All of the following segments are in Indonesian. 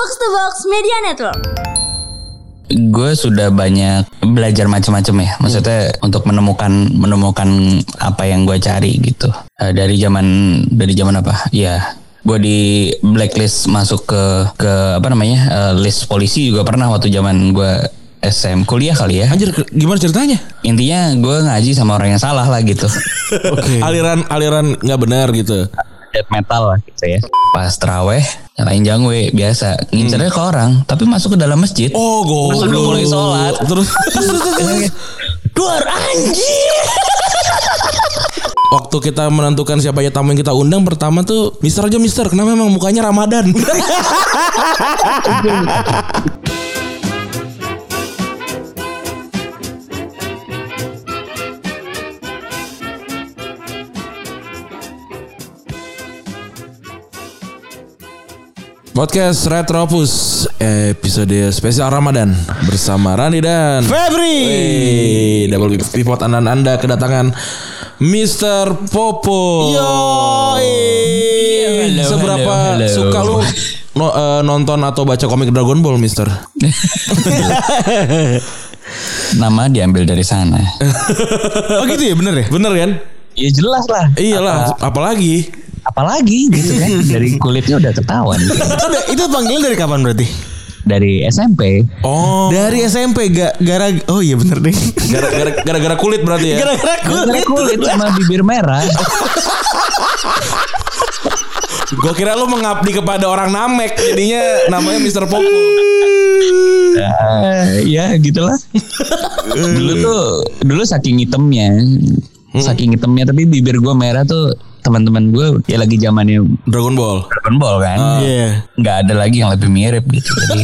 Box to Box Media Network. gue sudah banyak belajar macam-macam ya maksudnya untuk menemukan menemukan apa yang gue cari gitu Eh, dari zaman dari zaman apa ya gue di blacklist masuk ke ke apa namanya eh, list polisi juga pernah waktu zaman gue SM kuliah kali ya Anjir gimana ceritanya? intinya gue ngaji sama orang yang salah lah gitu Oke. aliran aliran nggak benar gitu. Death metal lah gitu ya. Pas teraweh nyalain jangwe biasa. Ngincernya ke orang tapi masuk ke dalam masjid. Oh, goblok. Sebelum mulai sholat. Terus terus terus, terus. keluar anjir Waktu kita menentukan siapa ya tamu yang kita undang pertama tuh Mister aja Mister. Kenapa emang mukanya Ramadan Podcast Retropus episode spesial Ramadan bersama Rani dan Febri. Wey, double pivot anda anda kedatangan Mr. Popo. Yo. Halo, Seberapa halo, halo. suka lu no- eh, nonton atau baca komik Dragon Ball, Mister? nama diambil dari sana Oh gitu ya bener ya? Bener kan? ya jelas lah Iyalah, apalagi apalagi gitu kan dari kulitnya udah ketahuan itu, udah- itu panggilan dari kapan berarti? dari SMP oh Dari SMP ga, gara Oh iya bener deh. gara-gara gara-gara kulit berarti ya. Gara-gara Gara-gara kulit. kulit sama bibir merah Gue kira lu mengabdi kepada orang Namek, jadinya namanya Mr. Popo. Eh, ya gitulah dulu tuh dulu saking hitamnya saking hitamnya tapi bibir gue merah tuh teman-teman gue ya lagi zamannya Dragon Ball. Dragon Ball kan Iya. nggak ada lagi yang lebih mirip gitu jadi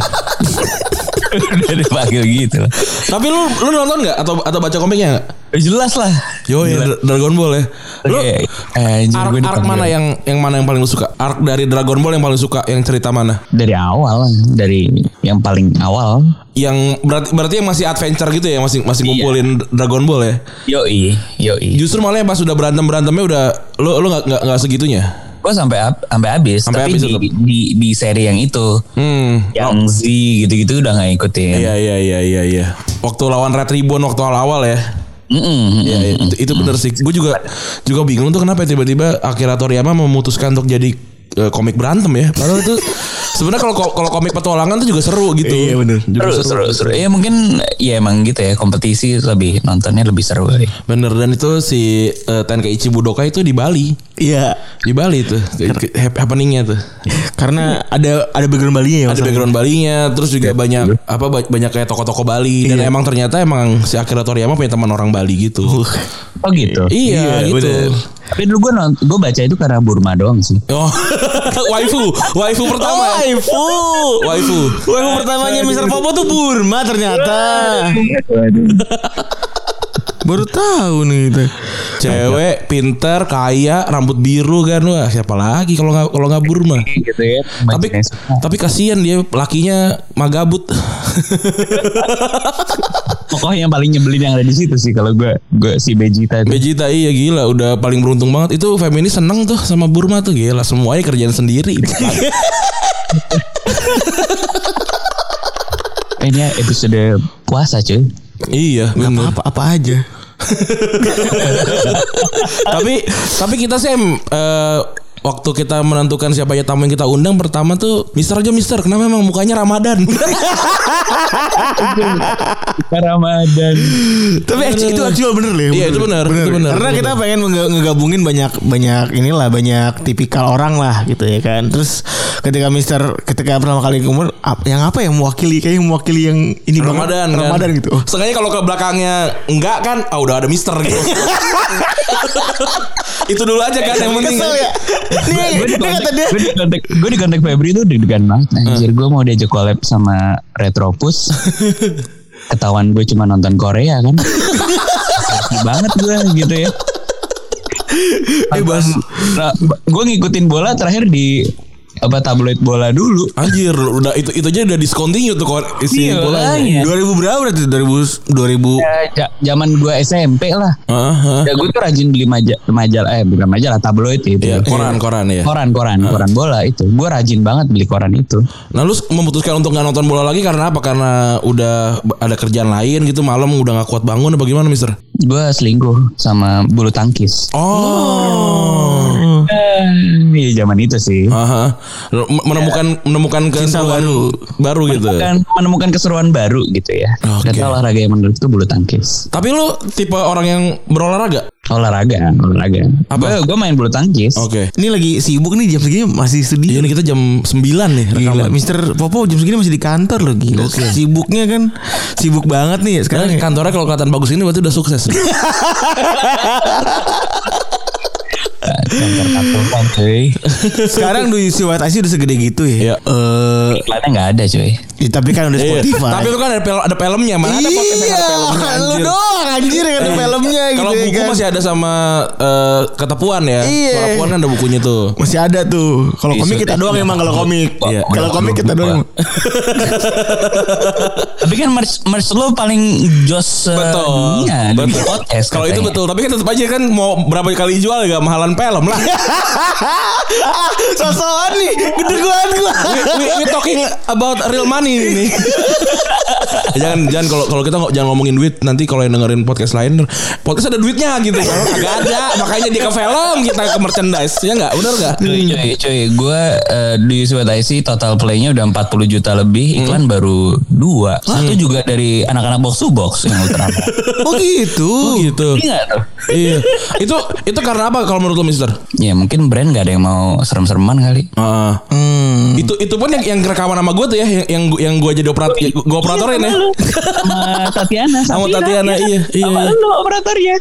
udah dipanggil gitu. Tapi lu lu nonton nggak atau atau baca komiknya nggak? jelas lah Yo ya Dragon Ball ya. Lu Oke, anjir, arc, gue arc mana yang yang mana yang paling lu suka? Arc dari Dragon Ball yang paling suka yang cerita mana? dari awal dari yang paling awal Yang berarti berarti yang masih adventure gitu ya, masih masih ngumpulin Dragon Ball ya. yoi yoi Justru malah yang pas udah berantem berantemnya udah lu lu nggak nggak nggak segitunya. gue sampai ab- sampai habis Sampai tapi habis di, tetep. di di seri yang itu Hmm. yang Z gitu-gitu udah nggak ikutin Iya iya iya iya iya. Waktu lawan Red Ribbon waktu awal-awal ya. Mm-mm, Iya, iya, itu, itu bener sih. Gue juga juga bingung tuh kenapa tiba-tiba Akira Toriyama memutuskan untuk jadi eh, komik berantem ya. Padahal itu sebenarnya kalau kalau komik petualangan tuh juga seru gitu. Iya, bener. Juga seru seru seru ya mungkin ya emang gitu ya kompetisi lebih nontonnya lebih seru kali Bener dan itu si uh, Tenkaichi Budokai itu di Bali. Iya. Di Bali tuh hap- happeningnya tuh. Karena ada ada background Bali ya. Ada background Balinya, terus juga banyak apa ba- banyak kayak toko-toko Bali dan emang ternyata emang si Akira Toriyama punya teman orang Bali gitu. oh gitu Iya, gitu. bener. Tapi dulu gue gue baca itu karena Burma doang sih Oh, waifu, waifu pertama. ya? Waifu. Waifu. Waifu pertamanya Mr. Popo tuh Burma ternyata. Baru tahu nih itu. Cewek pinter, kaya, rambut biru kan wah siapa lagi kalau nggak kalau nggak Burma. gitu ya Tapi tapi kasihan dia lakinya magabut. pokoknya yang paling nyebelin yang ada di situ sih kalau gue gue si Vegeta itu Vegeta iya gila udah paling beruntung banget. Itu feminis seneng tuh sama Burma tuh gila semuanya kerjaan sendiri. ini episode puasa cuy iya bener. Apa apa aja. Tapi tapi kita sih eh, waktu kita menentukan siapa ya tamu yang kita undang pertama tuh Mister aja Mister kenapa emang mukanya Ramadan Ramadan Tapi actu- itu actual bener loh. ya, Iya, itu bener, itu bener. Karena kita pengen ngegabungin banyak banyak inilah banyak tipikal orang lah gitu ya kan. Terus ketika Mister ketika pertama kali umur yang apa yang mewakili kayak yang mewakili yang ini banget, Ramadan kan Ramadan gitu. Oh, Sengaja kalau ke belakangnya enggak kan ah udah ada Mister gitu itu dulu aja kan yang penting Kesel ya. Nih, gue di kata dia gue di kontak Febri tuh deg-degan banget. Anjir gue mau diajak collab sama Retropus. Ketahuan gue cuma nonton Korea kan? Banget gue gitu ya. Eh. Nah, gue ngikutin bola terakhir di apa tabloid bola dulu. Anjir, udah itu itu aja udah discontinue tuh isi Iya, bolanya. makanya. 2000 berapa berarti 2000 2000 Ya, zaman gua SMP lah. Heeh, heeh. Ya gue tuh rajin beli majalah, majalah eh bukan majalah tabloid itu. Iya, koran, koran ya. Koran, koran, koran bola itu. Gue rajin banget beli koran itu. Nah lu memutuskan untuk nggak nonton bola lagi karena apa? Karena udah ada kerjaan lain gitu malam udah nggak kuat bangun apa gimana Mister? Gue selingkuh sama bulu tangkis. Oh. Iya zaman itu sih. Aha. Menemukan menemukan keseruan baru baru gitu. Kan menemukan keseruan baru gitu ya. Oke. Dan olahraga yang menurut itu bulu tangkis. Tapi lu tipe orang yang berolahraga? Olahraga, olahraga. Apa? Gue main bulu tangkis. Oke. Ini lagi sibuk nih jam segini masih Iya studio. nih kita jam 9 nih Gila, rekaman. Mister Popo jam segini masih di kantor loh gila. Sibuknya kan sibuk banget nih sekarang. Sekarang kantornya kalau kelihatan bagus ini berarti udah sukses. Kantor cuy. Sekarang do you see what I see udah segede gitu ya. Iya. Eh, Iklannya nggak ada cuy. ya, tapi kan udah Iya. Spotify. Tapi itu kan ada, pel- ada filmnya, mana ada podcast yang iya, ada filmnya lu anjir. doang anjir yang ada Eh, filmnya gitu Kalau ya buku kan. masih ada sama eh, ketepuan ya. Iya. Suara puan kan ada bukunya tuh. Masih ada tuh. Kalau Iya, komik kita doang emang kalau komik. Iya. Kalau komik kita doang. Tapi kan merch, merch lo paling jos uh, Betul. dunia di betul. podcast. Kalau itu betul, tapi kan tetap aja kan mau berapa kali jual gak mahalan film lah. Sosokan nih, gedeguan gua. we, we, we talking about real money ini. jangan jangan kalau kalau kita nggak- jangan ngomongin duit nanti kalau yang dengerin podcast lain podcast ada duitnya gitu kalau kagak ada makanya dia ke film kita ke merchandise ya nggak benar nggak Cuy, cuy, cuy, gue uh, di Sweat IC total playnya udah 40 juta lebih, iklan baru dua. Satu juga dari anak-anak box to box yang ultra. Oh gitu. gitu Iya tuh. iya itu itu karena apa kalau menurut lo Mister Ya mungkin brand gak ada yang mau serem-sereman kali. Heeh. Hmm. itu itu pun yang yang rekaman sama gue tuh ya yang yang, yang gue jadi operator gue operatorin ya Sama Tatiana, Sama Tatiana, iya, iya. Sama lu operatornya.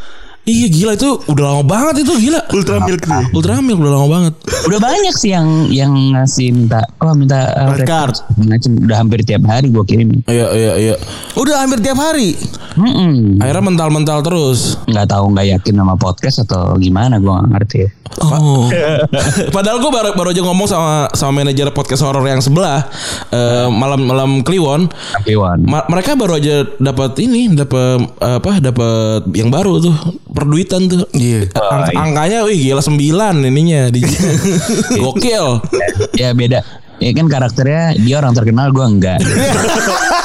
Iya gila itu udah lama banget itu gila Ultra milk nih. ultra milk udah lama banget Udah banyak sih yang yang ngasih minta, oh minta uh, Red card. Macam udah hampir tiap hari gue kirim. iya iya iya Udah hampir tiap hari. Mm akhirnya mental mental terus nggak tahu nggak yakin sama podcast atau gimana gue nggak ngerti ya. Oh. Padahal gue baru baru aja ngomong sama sama manajer podcast horor yang sebelah eh, malam malam Kliwon. Wan, Ma- mereka baru aja dapat ini, dapat apa? Dapat yang baru tuh perduitan tuh. Iya. Ang- angkanya, wih gila sembilan ininya di gokil. ya beda. Ya kan karakternya dia orang terkenal gue enggak.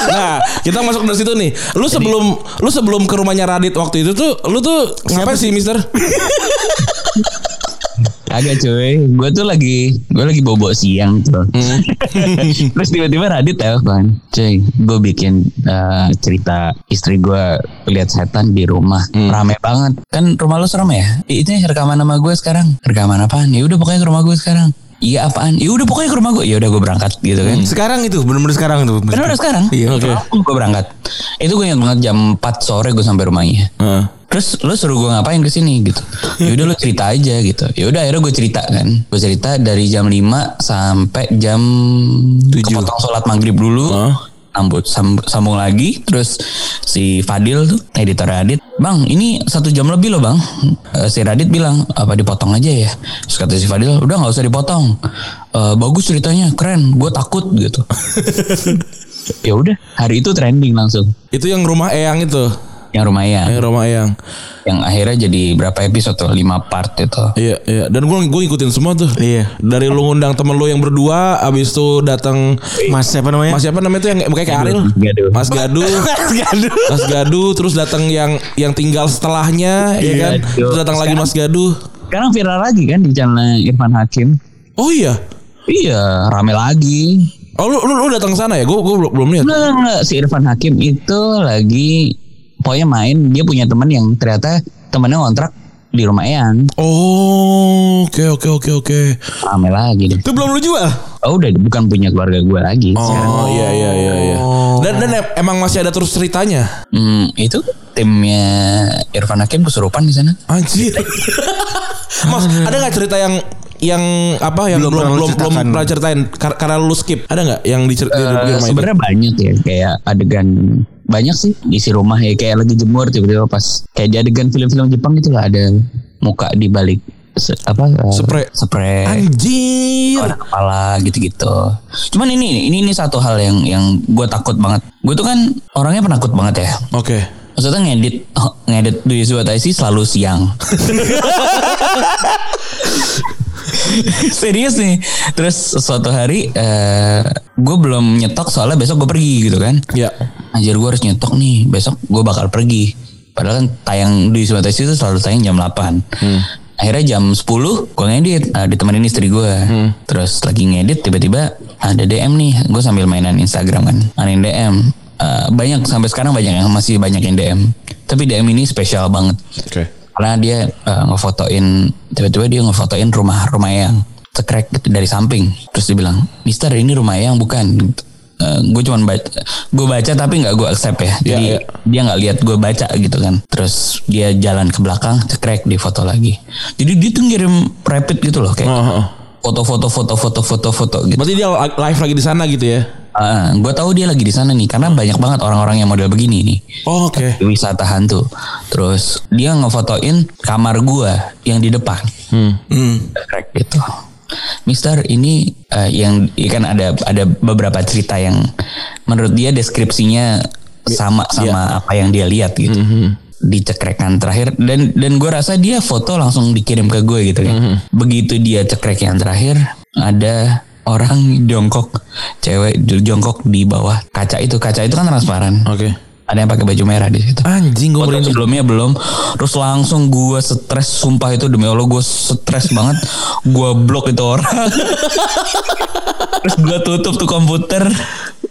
Nah, kita masuk dari situ nih. Lu sebelum lu sebelum ke rumahnya Radit waktu itu tuh, lu tuh ngapain sih, Mister? Agak cuy, gue tuh lagi gue lagi bobo siang tuh. Terus tiba-tiba Radit telepon, cuy, gue bikin eh, cerita istri gue lihat setan di rumah, rame banget. Kan rumah lu serem ya? Itu rekaman nama gue sekarang. Rekaman apaan? Ya udah pokoknya ke rumah gue sekarang. Iya apaan? Ya udah pokoknya ke rumah gue. Ya udah gue berangkat gitu kan. Sekarang itu benar-benar sekarang tuh. Bener udah sekarang. Iya. Oke. Gue berangkat. Itu gue ingat banget jam 4 sore gue sampai rumahnya. Heeh. Terus lu suruh gue ngapain ke sini gitu. Ya udah lu cerita aja gitu. Ya udah akhirnya gue cerita kan. Gue cerita dari jam 5 sampai jam 7. Kepotong sholat maghrib dulu. Hah? Sambut sam- sambung lagi terus si Fadil tuh editor Radit bang ini satu jam lebih loh bang. Eh, si Radit bilang apa dipotong aja ya? Terus kata si Fadil udah nggak usah dipotong. Eh, bagus ceritanya keren gue takut gitu. Ya udah hari itu trending langsung. Itu yang rumah Eyang itu. Yang rumah ya Yang rumah Eyang. yang akhirnya jadi berapa episode tuh lima part itu Iya, iya. Dan gue gue ngikutin semua tuh. Iya. Dari lu ngundang temen lu yang berdua, abis itu datang Mas siapa namanya? Mas siapa namanya tuh yang kayak kayak Ariel? Gaduh. Mas Gadu. Mas Gadu. Mas Gadu terus datang yang yang tinggal setelahnya ya kan. Iya, Terus datang lagi Mas Gadu. sekarang viral lagi kan di channel Irfan Hakim Oh iya. iya rame lagi Oh lu lu, lu datang sana ya? Gue gue belum lihat. Enggak, enggak. si Irfan Hakim itu lagi pokoknya main dia punya teman yang ternyata temennya ngontrak di rumah Eyang Oh, oke oke oke oke. rame lagi deh Itu belum lu jual? oh udah bukan punya keluarga gue lagi sekarang. Oh iya iya iya iya. Dan dan em- emang masih ada terus ceritanya. Hmm, itu timnya Irfan Hakim kesurupan di sana Anjir. Mas, ada nggak cerita yang yang apa yang Belum belum belum pernah ceritain Kar- karena lu skip ada nggak yang di, cer- di, di Eh, sebenarnya banyak ya kayak adegan banyak sih isi rumah ya kayak lagi jemur tiba-tiba pas kayak di adegan film-film Jepang itu lah ada muka di balik se- apa Spray. spray Anjir. warna kepala gitu-gitu. Cuman ini ini ini satu hal yang yang gue takut banget. Gue tuh kan orangnya penakut banget ya. Oke. Maksudnya ngedit oh, ngedit di Suwataisi selalu siang. Serius nih. Terus suatu hari eh gue belum nyetok soalnya besok gue pergi gitu kan. Ya. Anjir gue harus nyetok nih. Besok gue bakal pergi. Padahal kan tayang di Suwataisi itu selalu tayang jam 8. Akhirnya jam 10 gue ngedit eh, ditemenin istri gue. Terus lagi ngedit tiba-tiba ada DM nih. Gue sambil mainan Instagram kan. Yang DM. Eh, banyak sampai sekarang banyak yang masih banyak yang DM. Tapi DM ini spesial banget Oke. Karena dia eh, ngefotoin tiba-tiba dia ngefotoin rumah rumah yang cekrek gitu dari samping. Terus dia bilang Mister ini rumah yang bukan. Gue cuman baca gue baca tapi nggak gue accept ya. Jadi iya. dia nggak lihat gue baca gitu kan. Terus dia jalan ke belakang cekrek di foto lagi. Jadi dia tuh ngirim rapid gitu loh kayak Oh, oh. foto-foto foto-foto foto-foto gitu. Berarti dia live lagi di sana gitu ya? Gue tahu dia lagi di sana nih karena banyak banget orang-orang yang model begini nih Oh, Oke. wisata hantu. Terus dia ngefotoin kamar gua yang di depan. Hmm. Crack gitu. Mister ini eh, yang kan ada ada beberapa cerita yang menurut dia deskripsinya sama sama apa yang dia lihat gitu. Di cekrekan terakhir dan dan gue rasa dia foto langsung dikirim ke gue gitu kan. Begitu dia cekrek yang terakhir ada orang jongkok cewek jongkok di bawah kaca itu. Kaca itu kan transparan. Oke. ada yang pakai baju merah di situ. Anjing gue merinding. sebelumnya belum. Terus langsung gue stres sumpah itu demi allah gue stres banget. Gue blok itu orang. Terus gue tutup tuh komputer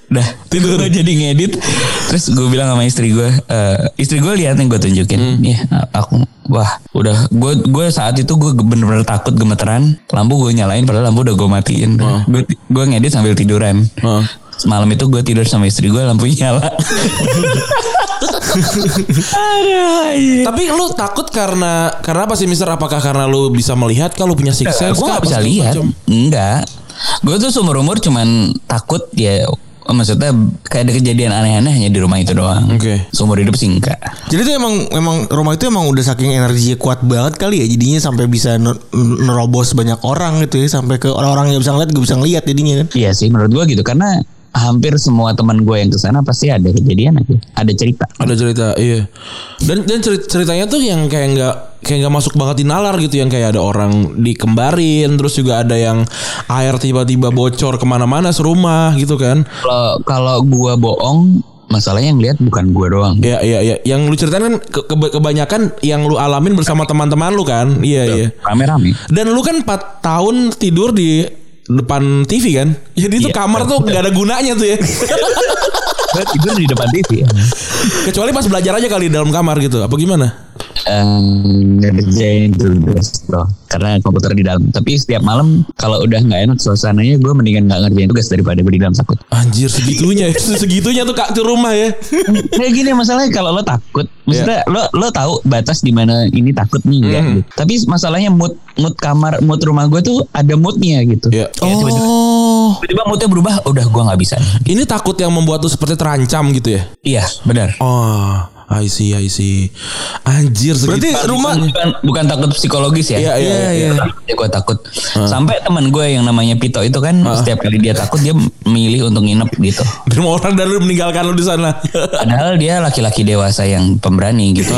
dah tidur jadi ngedit terus gue bilang sama istri gue eh, istri gue lihat yang gue tunjukin ya aku wah udah gue gue saat itu gue bener-bener takut gemeteran lampu gue nyalain padahal lampu udah gue matiin gue gue ngedit sambil tiduran Heeh. Semalam itu gue tidur sama istri gue lampunya nyala. Aduh, iya. Tapi lu takut karena karena apa sih Mister? Apakah karena lu bisa melihat kalau punya six sense? gue kah? gak bisa lihat. Enggak. Gue tuh seumur umur cuman takut ya maksudnya kayak ada kejadian aneh-aneh hanya di rumah itu doang. Oke. Seumur hidup sih enggak. Jadi itu emang emang rumah itu emang udah saking energinya kuat banget kali ya jadinya sampai bisa ner- nerobos banyak orang gitu ya sampai ke orang-orang yang bisa ngeliat gak bisa ngeliat jadinya kan. Iya sih menurut gue gitu karena hampir semua teman gue yang ke sana pasti ada kejadian aja, ada cerita. Ada cerita, iya. Dan dan cerit- ceritanya tuh yang kayak nggak kayak nggak masuk banget di nalar gitu yang kayak ada orang dikembarin, terus juga ada yang air tiba-tiba bocor ke mana-mana serumah gitu kan. Kalau kalau gue bohong, masalahnya yang lihat bukan gue doang. Iya iya iya. Yang lu ceritain kan ke- ke- kebanyakan yang lu alamin bersama teman-teman lu kan. Iya iya. Rame-rame. Dan lu kan 4 tahun tidur di depan TV kan. Jadi itu Iya. kamar tuh nggak ada gunanya tuh ya. Tidur di depan TV. Kecuali pas belajar aja kali di dalam kamar gitu. Apa gimana? Em, ngerjain tugas bro karena komputer di dalam tapi setiap malam kalau udah nggak enak suasananya gue mendingan nggak ngerjain tugas daripada gue di dalam takut Anjir segitunya. segitunya tuh kak tuh rumah ya. kayak gini masalahnya kalau lo takut maksudnya lo lo tahu batas di mana ini takut nih enggak gitu. tapi masalahnya mood mood kamar mood rumah gue tuh ada moodnya gitu Iya. Kayak tiba-tiba, Oh. tiba-tiba moodnya berubah udah gue nggak bisa Ini takut yang membuat tuh seperti terancam gitu ya. iya benar Oh, I see, I see. Anjir segitu. Berarti rumah bukan bukan takut psikologis ya Iya, iya, iya. Ya gue takut. Sampai teman gue yang namanya Pito itu kan setiap kali dia takut dia milih untuk nginep gitu. Dan orang dari meninggalkan lu di sana. Padahal dia laki-laki dewasa yang pemberani gitu.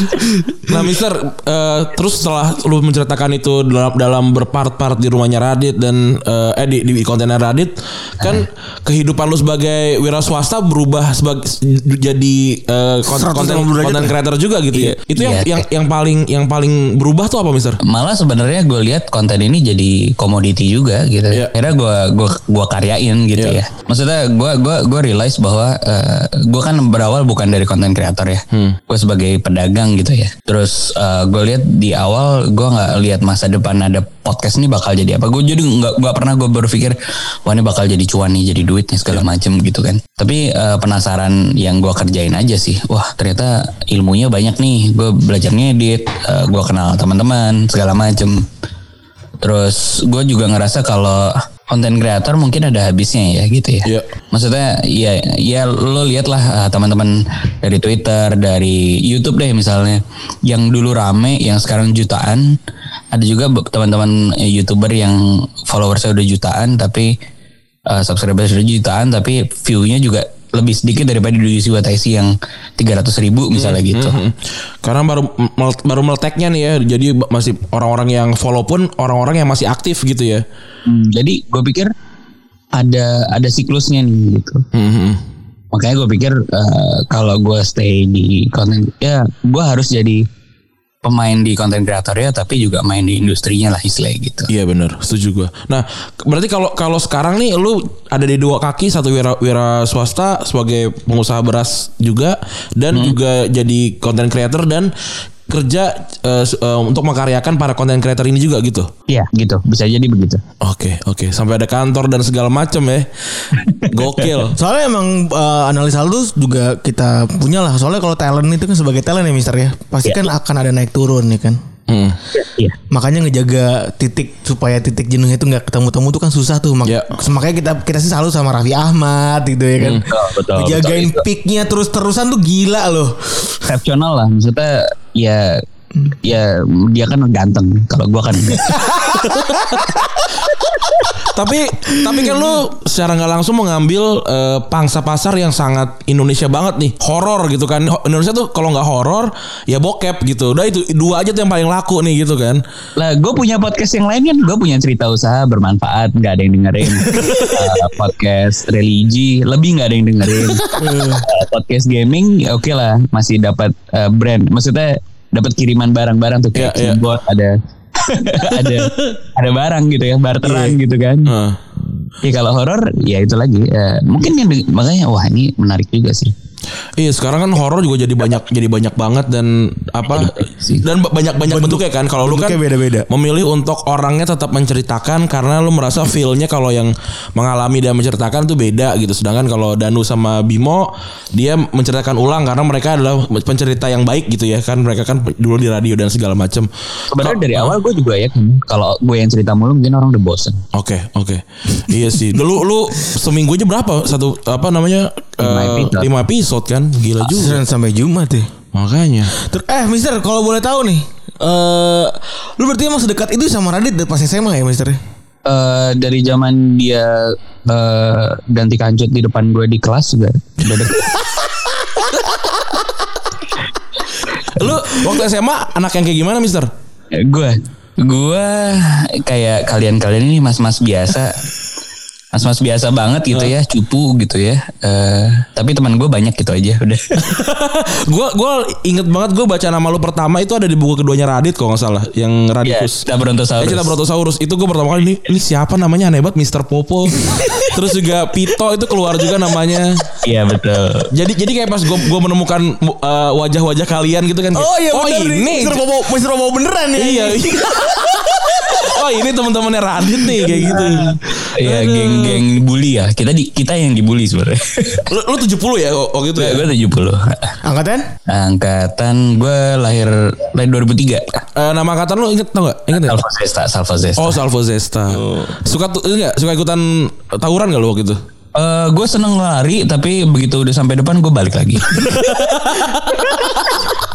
nah, Mister, eh, terus setelah lu menceritakan itu dalam dalam berpart-part di rumahnya Radit dan eh, eh di, di kontainer Radit, kan kehidupan lu sebagai wira swasta berubah sebagai jadi eh, konten 180 konten ya? creator juga gitu ya. Itu yang Iya. yang yang paling yang paling berubah tuh apa, Mister? Malah sebenarnya gue lihat konten ini jadi komoditi juga gitu. Iya. Akhirnya gue gua gua karyain gitu Iya. ya. Maksudnya gue gua gua realize bahwa gue kan berawal bukan dari konten kreator ya. Hmm. Gue sebagai pedagang gitu ya. Terus gue lihat di awal gue nggak lihat masa depan ada podcast ini bakal jadi apa. Gue jadi nggak nggak pernah gue berpikir wah ini bakal jadi cuan nih, jadi duit nih segala macem gitu kan. Tapi eh, penasaran yang gue kerjain aja sih. Wah ternyata ilmunya banyak nih. Gue belajar ngedit, eh, gue kenal teman-teman segala macem. Terus gue juga ngerasa kalau konten kreator mungkin ada habisnya ya gitu ya. Iya. Maksudnya ya ya lo lihat lah uh, teman-teman dari Twitter, dari YouTube deh misalnya yang dulu rame, yang sekarang jutaan. Ada juga teman-teman eh, YouTuber yang followersnya udah jutaan tapi uh, subscriber sudah jutaan tapi view-nya juga lebih sedikit daripada di Yusi Wataisi yang 300 ribu misalnya gitu. Hmm. Karena baru baru meleteknya nih ya. Jadi masih orang-orang yang follow pun orang-orang yang masih aktif gitu ya. Hmm, jadi gue pikir ada ada siklusnya nih gitu. Hmm. Makanya gue pikir eh, kalau gue stay di konten ya gue harus jadi pemain di konten kreator ya tapi juga main di industrinya lah istilahnya gitu. Iya benar, setuju gue. Nah, berarti kalau kalau sekarang nih lu ada di dua kaki, satu wira wira swasta sebagai pengusaha beras juga dan juga jadi content creator dan kerja s- eh, untuk mengkaryakan para content creator ini juga gitu. Iya gitu bisa jadi begitu. Oke, oke. Sampai ada kantor dan segala macam ya. Gokil. Soalnya emang eh, analisa lu juga kita punya lah. Soalnya kalau talent itu kan sebagai talent ya Mister ya. Pasti kan akan ada naik turun ya kan. Hmm. Iya. Makanya ngejaga titik supaya titik jenuhnya itu nggak ketemu-temu tuh kan susah tuh. Mak- Ya. Makanya kita kita sih selalu sama Raffi Ahmad gitu ya kan. Betul, betul, Ngejagain betul, peaknya terus-terusan tuh gila loh. Exceptional lah maksudnya ya ya dia kan ganteng. Kalau gue kan. Tapi tapi kan lu secara nggak langsung mengambil eh, pangsa pasar yang sangat Indonesia banget nih. Horor gitu kan. Indonesia tuh kalau nggak horor ya bokep gitu. Udah itu dua aja tuh yang paling laku nih gitu kan. Lah gue punya podcast yang lain kan. Gue punya cerita usaha bermanfaat. Nggak ada yang dengerin. Eh, Podcast religi. Lebih nggak ada yang dengerin. Eh, Podcast gaming ya Oke lah. Masih dapat eh, brand. Maksudnya dapat kiriman barang-barang tuh Kayak Iya, iya. keyboard Ada ada ada barang gitu ya barteran gitu kan Heeh. ya kalau horor ya itu lagi eh, mungkin yang makanya wah ini menarik juga sih Iya sekarang kan horor juga jadi banyak jadi banyak banget dan apa dan ba- banyak banyak bentuknya kan. Kalau lu kan bentuknya beda-beda. memilih untuk orangnya tetap menceritakan karena lu merasa feelnya kalau yang mengalami dan menceritakan tuh beda gitu. Sedangkan kalau Danu sama Bimo dia menceritakan ulang karena mereka adalah pencerita yang baik gitu ya kan. Mereka kan dulu di radio dan segala macam sebenarnya dari awal gue juga ya kan kalau gue yang cerita mulu mungkin orang udah bosen. Oke oke. Iya sih. Dulu lu seminggu aja berapa? Satu apa namanya? Lima eh, episode. Episode kan gila juga Senin sampai Jumat ya. makanya Ter- eh Mister kalau boleh tahu nih. eh lu berarti emang sedekat itu sama Radit pas SMA ya Mister? eh dari zaman dia eh, ganti kancut di depan gue di kelas juga udah deket. lu waktu SMA anak yang kayak gimana Mister gue gue kayak kalian-kalian ini mas-mas biasa mas-mas biasa banget gitu ya cupu gitu ya Eh, tapi teman gue banyak gitu aja udah Gue gua inget banget gue baca nama lu pertama itu ada di buku keduanya Radit kalau nggak salah yang ya Radikus. kita Eh, Brontosaurus Cinta Brontosaurus itu gue pertama kali ini ini siapa namanya aneh banget Mr. Popo. Terus juga Pito itu keluar juga namanya. iya betul Jadi jadi kayak pas gue gua menemukan uh, wajah-wajah kalian gitu kan. Oh iya oh bener ini. Mister Bobo, Mister Bobo beneran ya. Iya. oh ini teman-temannya Radit nih kayak gitu. Iya geng-geng bully ya kita di kita yang dibully sebenarnya Lu, lu 70 ya waktu itu ya? gue 70 Angkatan? angkatan gue lahir lahir 2003 Eh, nama angkatan lu inget tau gak? Inget gak? Salvo Zesta Salvo Zesta Oh Salvo Zesta. Suka tuh enggak? Suka ikutan tawuran gak lu waktu itu? Eh, gue seneng lari tapi begitu udah sampai depan gue balik lagi.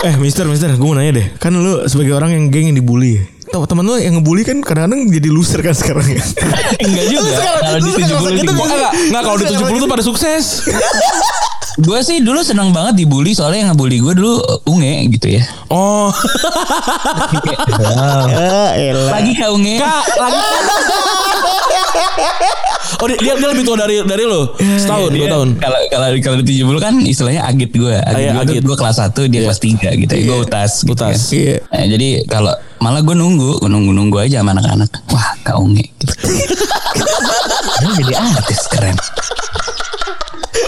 Eh Mister Mister gue mau nanya deh. Kan lu sebagai orang yang geng yang dibully. Tahu teman lu yang ngebully kan kadang-kadang jadi loser kan sekarang ya. Enggak juga. Kalau di sekarang 70 gitu di- nggak sih? Enggak, enggak kalau di 70 tuh pada sukses. gue sih dulu seneng banget dibully soalnya yang ngebully gue dulu uh, unge gitu ya. Oh. Lagi ke unge. Kak, lagi Oh dia, dia, dia lebih tua dari dari lu Setahun, dua Dia- tahun Kalau kalau kalau di 70 kan istilahnya agit gue. Agit iya, gue agit. gue kelas 1 dia kelas 3 gitu ya. Gue utas. gitu Utas. kan. Iya. Nah, jadi kalau malah gue nunggu, nunggu nunggu aja sama anak-anak. Wah, kak unge. Gitu. Jadi artis keren.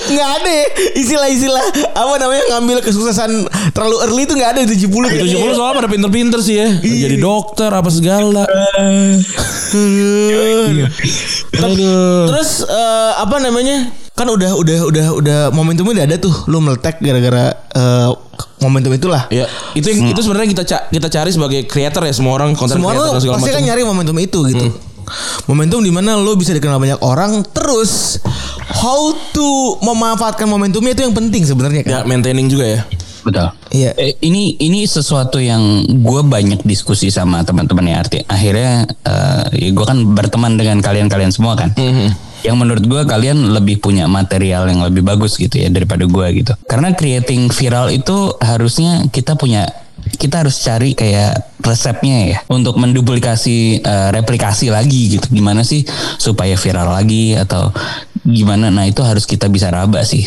Nggak ada ya istilah-istilah apa namanya ngambil kesuksesan terlalu early itu nggak ada di 70 Di 70 soalnya pada pinter-pinter sih ya Jadi dokter apa segala Aduh. Terus eh, apa namanya? Kan udah udah udah udah momentumnya udah ada tuh. Lu meletek gara-gara eh, momentum itulah. Ya, itu yang itu sebenarnya kita ca- kita cari sebagai creator ya semua orang konten creator segala pasti kan macam. nyari momentum itu gitu. Momentum di mana lo bisa dikenal banyak orang terus how to memanfaatkan momentumnya itu yang penting sebenarnya kan. Ya maintaining juga ya. Betul. Iya. Eh, ini ini sesuatu yang gue banyak diskusi sama teman-teman ya arti akhirnya eh, gue kan berteman dengan kalian-kalian semua kan. Yang menurut gue kalian lebih punya material yang lebih bagus gitu ya daripada gue gitu. Karena creating viral itu harusnya kita punya kita harus cari kayak resepnya ya untuk menduplikasi eh, replikasi lagi gitu gimana sih supaya viral lagi atau gimana nah itu harus kita bisa raba sih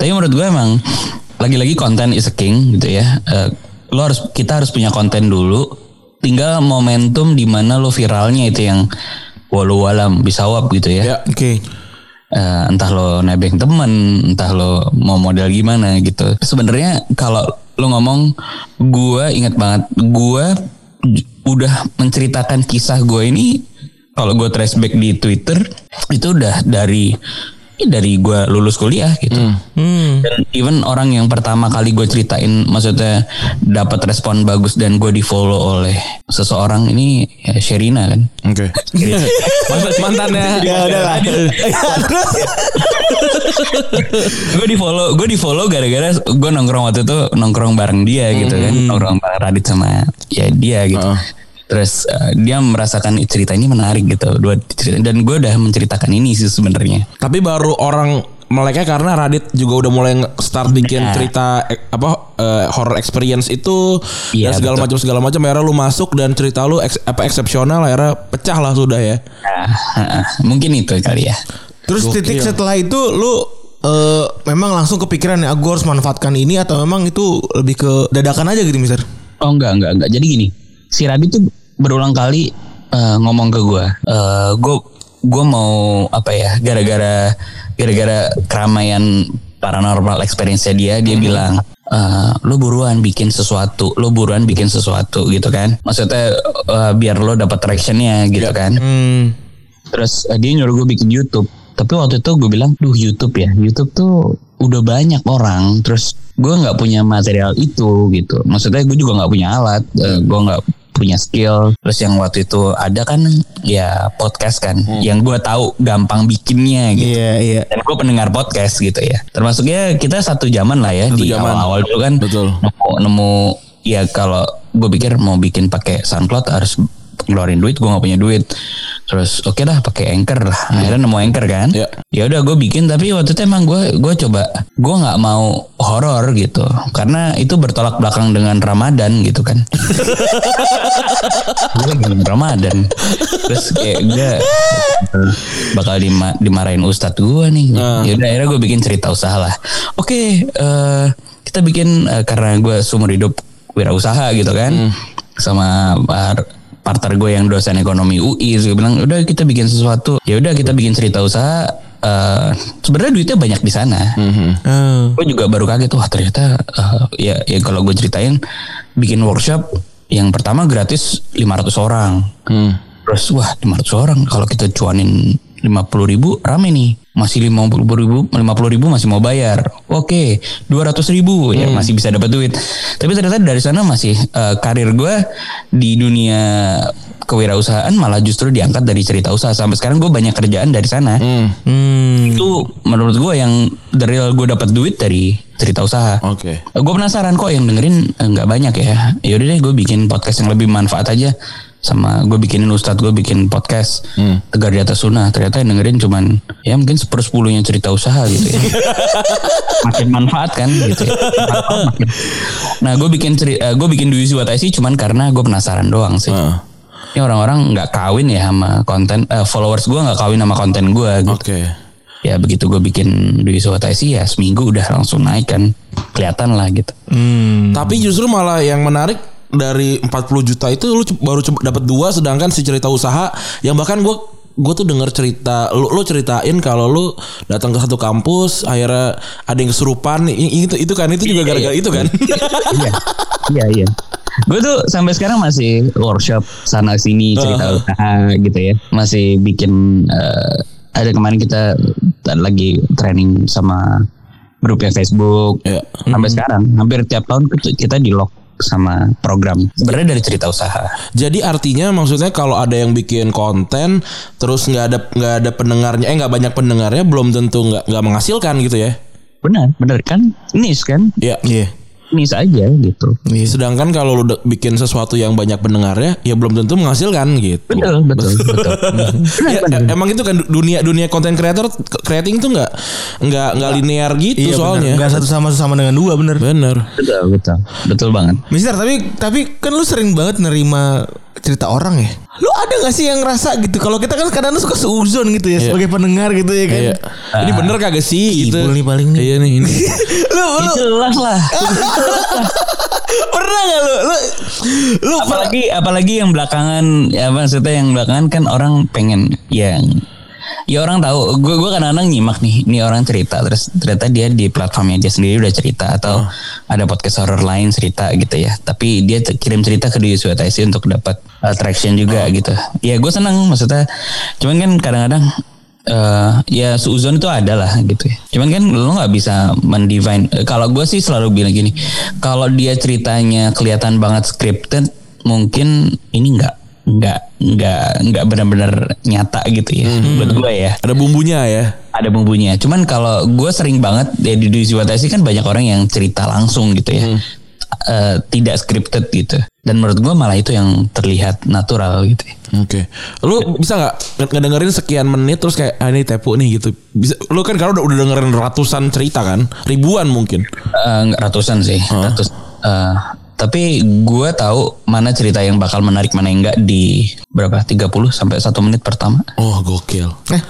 tapi menurut gue emang lagi-lagi konten is a king gitu ya Eh, lo harus kita harus punya konten dulu tinggal momentum di mana lo viralnya itu yang walau walam bisawab gitu ya Ya. Oke. Eh, entah lo nebeng temen, entah lo mau model gimana gitu. Sebenarnya kalau lo ngomong, gue ingat banget, gue udah menceritakan kisah gue ini. Kalau gue trace back di Twitter, itu udah dari dari gue lulus kuliah gitu. Hmm. Dan even orang yang pertama kali gue ceritain, maksudnya dapat respon bagus dan gue di follow oleh seseorang ini ya Sherina kan. Oke. Mantan mantannya. Ya udah lah. Gue di follow gue di follow gara-gara gue nongkrong waktu itu nongkrong bareng dia gitu kan nongkrong bareng Radit sama ya dia gitu Heeh. Terus eh, dia merasakan cerita ini menarik gitu dua cerita dan gue udah menceritakan ini sih sebenarnya Tapi baru orang meleknya karena Radit juga udah mulai start bikin Nah. cerita eh, apa eh, horror experience itu Iya, dan segala macam segala macam akhirnya lu masuk dan cerita lu eks- apa eksepsional akhirnya pecah lah sudah ya. Nah, heeh, mungkin itu kali ya terus titik setelah itu lu eh, memang langsung kepikiran ya aku harus manfaatkan ini atau memang itu lebih ke dadakan aja gitu Mister. Oh enggak enggak enggak. Jadi gini, si Radit tuh berulang kali eh, ngomong ke gue, eh gue gue mau apa ya, gara-gara gara-gara keramaian paranormal experience dia, dia bilang, eh lo buruan bikin sesuatu, lo buruan bikin sesuatu gitu kan. Maksudnya eh, biar lo dapat tractionnya gitu kan. Hmm. Terus eh, dia nyuruh gue bikin YouTube. Tapi waktu itu gue bilang, duh YouTube ya, YouTube tuh udah banyak orang. Terus gue nggak punya material itu gitu. Maksudnya gue juga nggak punya alat, eh, gue nggak punya skill. Terus yang waktu itu ada kan ya podcast kan, yang gue tahu gampang bikinnya gitu. Iya iya. Dan gue pendengar podcast gitu ya. Termasuknya kita satu zaman lah ya Satu di zaman. awal-awal dulu kan. Betul. Nemu, nemu ya kalau gue pikir mau bikin pakai SoundCloud harus ngeluarin duit, gue nggak punya duit. Terus oke dah pakai Anchor lah. Akhirnya nemu Anchor kan. Ya. Ya udah gue bikin tapi waktu itu emang gue gue coba gue nggak mau horor gitu karena itu bertolak belakang dengan Ramadan gitu kan. gue belum Ramadan. Terus kayak gue bakal dima- dimarahin ustadz gue nih. Ya udah akhirnya gue bikin cerita usaha lah. Oke, eh, kita bikin eh, karena gue seumur hidup wirausaha gitu kan. Sama par- partner gue yang dosen ekonomi UI, gue bilang udah kita bikin sesuatu. Ya udah kita bikin cerita usaha. eh sebenarnya duitnya banyak di sana. Eh, Gue juga baru kaget wah ternyata eh, ya ya kalau gue ceritain bikin workshop yang pertama gratis 500 orang. Hmm. Terus wah 500 orang kalau kita cuanin 50 ribu rame nih. Masih 50 ribu, 50 ribu masih mau bayar. Oke 200 ribu ya masih bisa dapat duit. Tapi ternyata dari sana masih eh, karir gue di dunia kewirausahaan malah justru diangkat dari cerita usaha. Sampai sekarang gue banyak kerjaan dari sana. Hmm. hmm. Itu menurut gue yang the real gue dapat duit dari cerita usaha. Oke. Gue penasaran kok yang dengerin eh, nggak banyak ya. Yaudah deh gue bikin podcast yang lebih manfaat aja. Sama gue bikinin ustadz gue bikin podcast tegar di atas sunnah. Ternyata yang dengerin cuman ya mungkin sepersepuluhnya cerita usaha gitu ya. makin manfaat kan gitu ya. Makin- Nah gue bikin cerita, gue bikin Dwi Wataisi cuman karena gue penasaran doang sih. Ah. Ini orang-orang nggak kawin ya sama konten eh, followers gue nggak kawin sama konten gue. Gitu. Oke. Ya begitu gue bikin Dwi Wataisi ya seminggu udah langsung naik kan kelihatan lah gitu. Hmm. Tapi justru malah yang menarik dari 40 juta itu lu baru dapat dua sedangkan si cerita usaha yang bahkan gue gue tuh denger cerita lu lu ceritain kalau lu datang ke satu kampus akhirnya ada yang kesurupan itu itu kan itu juga gara-gara itu kan? Iya. Iya iya. Gue tuh sampai sekarang masih workshop sana sini cerita usaha gitu ya. Masih bikin eh, ada kemarin kita lagi training sama grup yang Facebook. Iya. sampai sekarang hampir tiap tahun kita- kita di lock sama program. Sebenarnya dari cerita usaha. Jadi artinya maksudnya kalau ada yang bikin konten terus nggak ada nggak ada pendengarnya, eh nggak banyak pendengarnya, belum tentu nggak nggak menghasilkan gitu ya? Benar, benar kan? Niche kan? Iya. Iya. Niche aja gitu. Sedangkan kalau lu bikin sesuatu yang banyak pendengarnya, ya belum tentu menghasilkan gitu. Betul, betul, betul. Ya, e- emang itu kan dunia dunia konten creator creating tuh nggak nggak nggak linear gitu Iya soalnya. Enggak satu sama sama dengan dua bener. Bener. betul, betul. Betul banget. Mister tapi tapi kan lu sering banget nerima cerita orang ya. Lu ada gak sih yang ngerasa gitu? Kalau kita kan kadang suka seuzon gitu ya sebagai pendengar gitu ya kan. Iya. Ini bener kagak sih gitu. Nih paling nih. Iya nih ini. lu lu Jelas lah. pernah gak lu? Lu lu apalagi apalagi yang belakangan ya maksudnya yang belakangan kan orang pengen yang ya orang tahu. Gue gue kadang-kadang nyimak nih. Ini orang cerita terus ternyata dia di platformnya dia sendiri udah cerita atau ada podcast horror lain cerita gitu ya. Tapi dia kirim cerita ke di USWTC untuk dapat uh, traction juga gitu. Ya gue senang maksudnya. Cuman kan kadang-kadang eh ya suuzon itu ada lah gitu ya. Cuman kan lo nggak bisa mendivine. eh, Kalau gue sih selalu bilang gini, kalau dia ceritanya kelihatan banget scripted, mungkin ini nggak nggak nggak nggak benar-benar nyata gitu ya. Buat gue ya Ada bumbunya ya. ada bumbunya. Cuman kalau gue sering banget ya di Ziwatasi kan banyak orang yang cerita langsung gitu ya. Eh, tidak scripted gitu. Dan menurut gue malah itu yang terlihat natural gitu ya. Oke. Lu bisa nggak ngedengerin sekian menit terus kayak ah ini tepu nih gitu. Bisa lu kan karena udah, udah dengerin ratusan cerita kan? Ribuan mungkin. Eh, nggak ratusan sih, ratus. eh, tapi gue tahu mana cerita yang bakal menarik mana yang enggak di berapa 30 sampai satu menit pertama. Oh, gokil. eh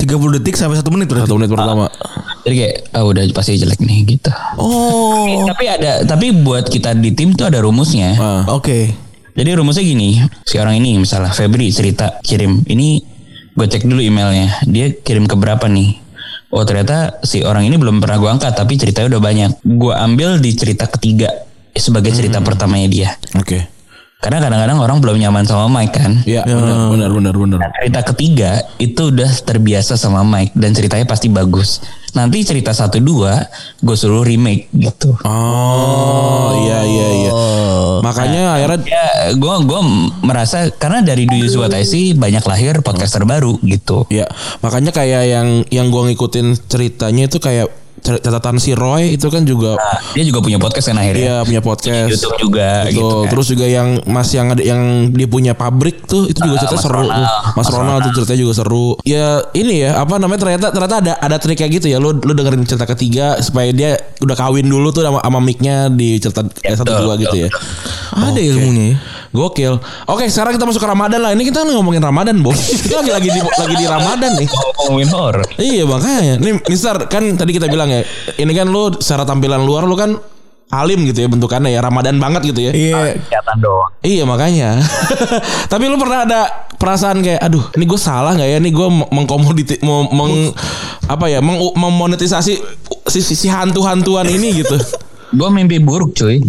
30 detik sampai 1 menit berarti. Satu menit pertama. Jadi kayak ah udah pasti jelek nih gitu. Oh. Tapi ada tapi buat kita di tim tuh ada rumusnya. Ah. Oke. Jadi rumusnya gini, si orang ini misalnya Febri cerita kirim, ini gue cek dulu emailnya, dia kirim ke berapa nih? Oh ternyata si orang ini belum pernah gue angkat, tapi ceritanya udah banyak. Gue ambil di cerita ketiga sebagai cerita pertamanya dia. Oke. Karena kadang-kadang orang belum nyaman sama Mike kan. Iya, benar benar benar benar. Cerita ketiga itu udah terbiasa sama Mike dan ceritanya pasti bagus. Nanti cerita satu dua gue suruh remake gitu. Oh, iya iya iya. Makanya akhirnya Ya, gue gue merasa karena dari Do You What I See banyak lahir podcaster baru gitu. ya, makanya kayak yang yang gua ngikutin ceritanya itu kayak catatan si Roy itu kan juga Nah, dia juga punya podcast kan akhirnya. Iya punya podcast. YouTube juga Betul. gitu kan. Terus juga yang Mas yang ada yang dia punya pabrik tuh itu juga cerita Mas seru. Ronald. Mas, Mas Ronald tuh ceritanya juga seru. Ya ini ya apa namanya ternyata ternyata ada ada trik kayak gitu ya. Lu lu dengerin cerita ketiga supaya dia udah kawin dulu tuh sama sama mic-nya di cerita eh, satu dua gitu ya. Ada Oke. ilmunya ya. Gokil. Oke, sekarang kita masuk ke Ramadan lah. Ini kita ngomongin Ramadan, Bos. Kita lagi lagi di lagi di Ramadan nih. ngomongin horror. Iya makanya Nih Mister kan tadi kita bilang ya Ini kan lu secara tampilan luar lu kan Alim gitu ya bentukannya ya Ramadan banget gitu ya Iya. Kelihatan doang. Iya makanya Tapi lu pernah ada perasaan kayak Aduh ini gue salah gak ya Ini gue mengkomoditi mau meng, Apa ya meng, Memonetisasi si, si, si hantu-hantuan ini gitu Gue mimpi buruk cuy.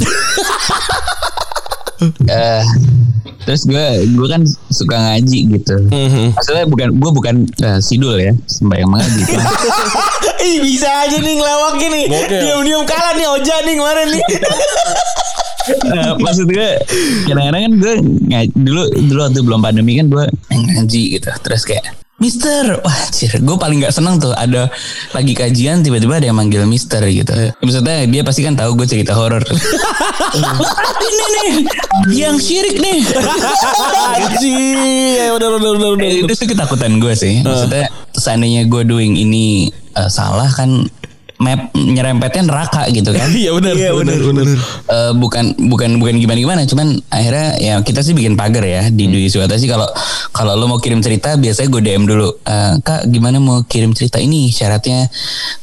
Eh, terus gue gue kan suka ngaji gitu. Mhm. Maksudnya bukan gue bukan eh, sidul ya sembahyang mengaji. Ih bisa aja nih ngelawak gini. Gokil. Diam-diam kalah nih Oja nih kemarin nih. Eh, maksud gue kadang-kadang kan gue dulu dulu waktu belum pandemi kan gue ngaji gitu terus kayak Mister, wah cir, gue paling nggak seneng tuh ada lagi kajian tiba-tiba ada yang manggil Mister gitu. Maksudnya dia pasti kan tahu gue cerita horor. Ini nih, yang syirik nih. Anjir udah udah udah udah itu sih ketakutan gue sih. Maksudnya seandainya gue doing ini eh, salah kan map nyerempetnya neraka gitu kan. Iya benar Iya, benar. benar, Eh, bukan bukan bukan gimana gimana cuman akhirnya ya kita sih bikin pagar ya di Dwi Suwata sih. Kalau kalau lo mau kirim cerita biasanya gue DM dulu Eh, kak gimana mau kirim cerita ini? Syaratnya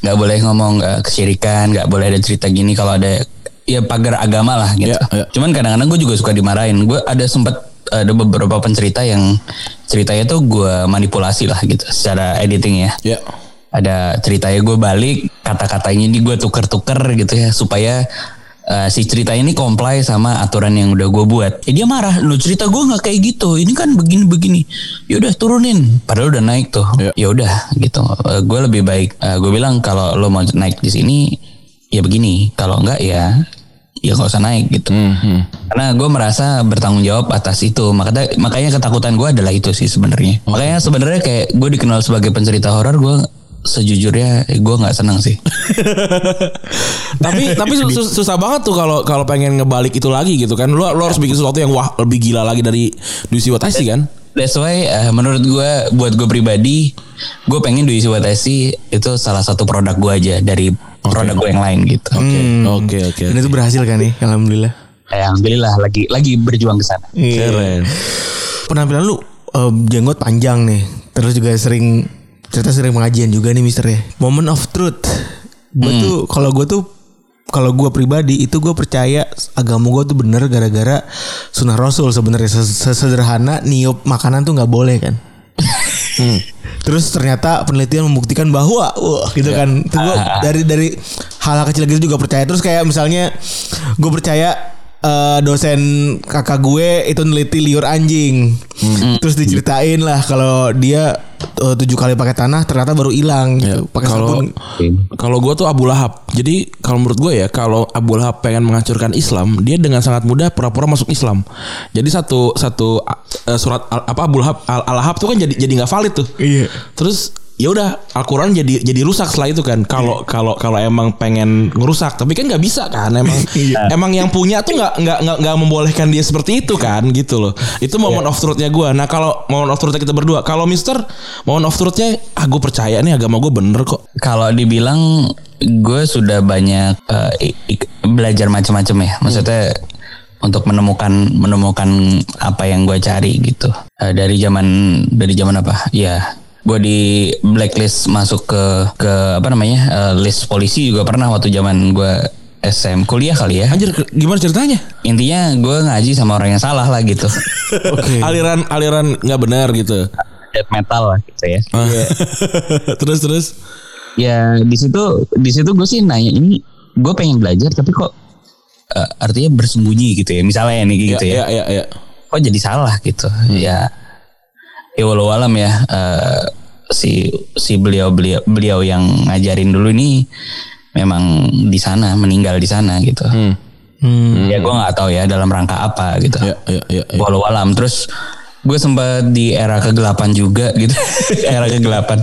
nggak boleh ngomong eh, kesyirikan nggak boleh ada cerita gini kalau ada ya pagar agama lah gitu. Ya, ya. cuman kadang-kadang gue juga suka dimarahin. Gue ada sempat ada beberapa pencerita yang ceritanya tuh gue manipulasi lah gitu secara editing ya. Ya ada ceritanya gue balik kata-katanya ini gue tuker-tuker gitu ya supaya uh, si cerita ini comply sama aturan yang udah gue buat. Eh, dia marah, lo cerita gue nggak kayak gitu. Ini kan begini-begini. Yaudah turunin. Padahal udah naik tuh. Ya. Ya udah gitu. Uh, gue lebih baik. Uh, gue bilang kalau lo mau naik di sini ya begini. Kalau enggak ya ya gak usah naik gitu. Hmm, Karena gue merasa bertanggung jawab atas itu. Makanya makanya ketakutan gue adalah itu sih sebenarnya. Makanya sebenarnya kayak gue dikenal sebagai pencerita horor gue sejujurnya gue nggak senang sih. tapi tapi sus- sus- susah banget tuh kalau kalau pengen ngebalik itu lagi gitu kan. Lu, lu harus bikin sesuatu yang wah lebih gila lagi dari Duisi Watashi kan? That's why eh, menurut gue buat gue pribadi gue pengen Dwi Watasi itu salah satu produk gue aja dari produk gue yang lain gitu. Oke oke. Dan itu berhasil kan nih, alhamdulillah. Eh, Alhamdulillah lagi lagi berjuang ke sana. Keren. Penampilan lu eh, jenggot panjang nih. Terus juga sering cerita sering pengajian juga nih Mister ya. Moment of truth. Gue tuh kalau gue tuh kalau gue pribadi itu gue percaya agama gue tuh bener gara-gara sunnah rasul sebenarnya Ses- sesederhana niup makanan tuh nggak boleh kan. Terus ternyata penelitian membuktikan bahwa wah gitu kan. Itu gua dari dari hal-hal kecil gitu juga percaya. Terus kayak misalnya gue percaya eh, dosen kakak gue itu neliti liur anjing. Terus diceritain lah kalau dia eh, tujuh kali pakai tanah ternyata baru hilang gitu. Pakai Kalau kalau gue tuh Abu Lahab. Jadi kalau menurut gue ya kalau Abu Lahab pengen menghancurkan Islam, dia dengan sangat mudah pura-pura masuk Islam. Jadi satu satu uh, surat al- apa Abu Lahab al, Al-Lahab tuh kan jadi jadi nggak valid tuh. Iya. Terus ya udah Al-Quran jadi jadi rusak setelah itu kan. Kalau kalau kalau emang pengen ngerusak, tapi kan nggak bisa kan. Emang emang yang punya tuh nggak nggak nggak membolehkan dia seperti itu kan gitu loh. Itu moment of truthnya gue. Nah kalau moment of truthnya kita berdua, kalau Mister moment of truthnya, ah gue percaya nih agama gue bener kok. Kalau dibilang gue sudah banyak i- belajar macam-macam ya. Maksudnya untuk menemukan menemukan apa yang gue cari gitu. Eh, dari zaman dari zaman apa? Ya gue di blacklist masuk ke ke apa namanya eh, list polisi juga pernah waktu zaman gue SM kuliah kali ya. Anjir gimana ceritanya? Intinya gue ngaji sama orang yang salah lah gitu. Oke. Aliran aliran nggak benar gitu. Death metal lah gitu ya. terus terus. ya di situ di situ gue sih nanya ini gue pengen belajar tapi kok eh, artinya bersembunyi gitu ya misalnya nih gitu ya, ya, ya, ya. kok jadi salah gitu ya ya walau alam ya eh, si si beliau beliau beliau yang ngajarin dulu ini memang di sana meninggal di sana gitu. Hmm. ya gue nggak tahu ya dalam rangka apa gitu. Ya, ya, ya, ya. walau alam terus gue sempat di era kegelapan juga gitu. Era kegelapan.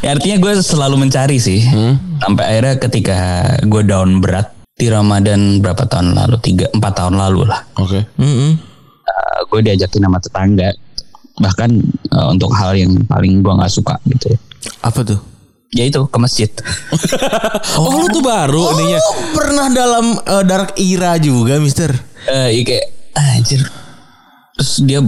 Ya, artinya gue selalu mencari sih. Sampai akhirnya ketika gue down berat di Ramadan berapa tahun lalu? Tiga empat tahun lalu lah. Oke. Mm-mm. Uh, gue diajakin sama tetangga bahkan uh, untuk hal yang paling gue nggak suka gitu ya Apa tuh? ya itu ke masjid Oh, lu tuh baru ininya. Oh, pernah dalam eh, dark era juga, Mister. eh iya kayak anjir terus dia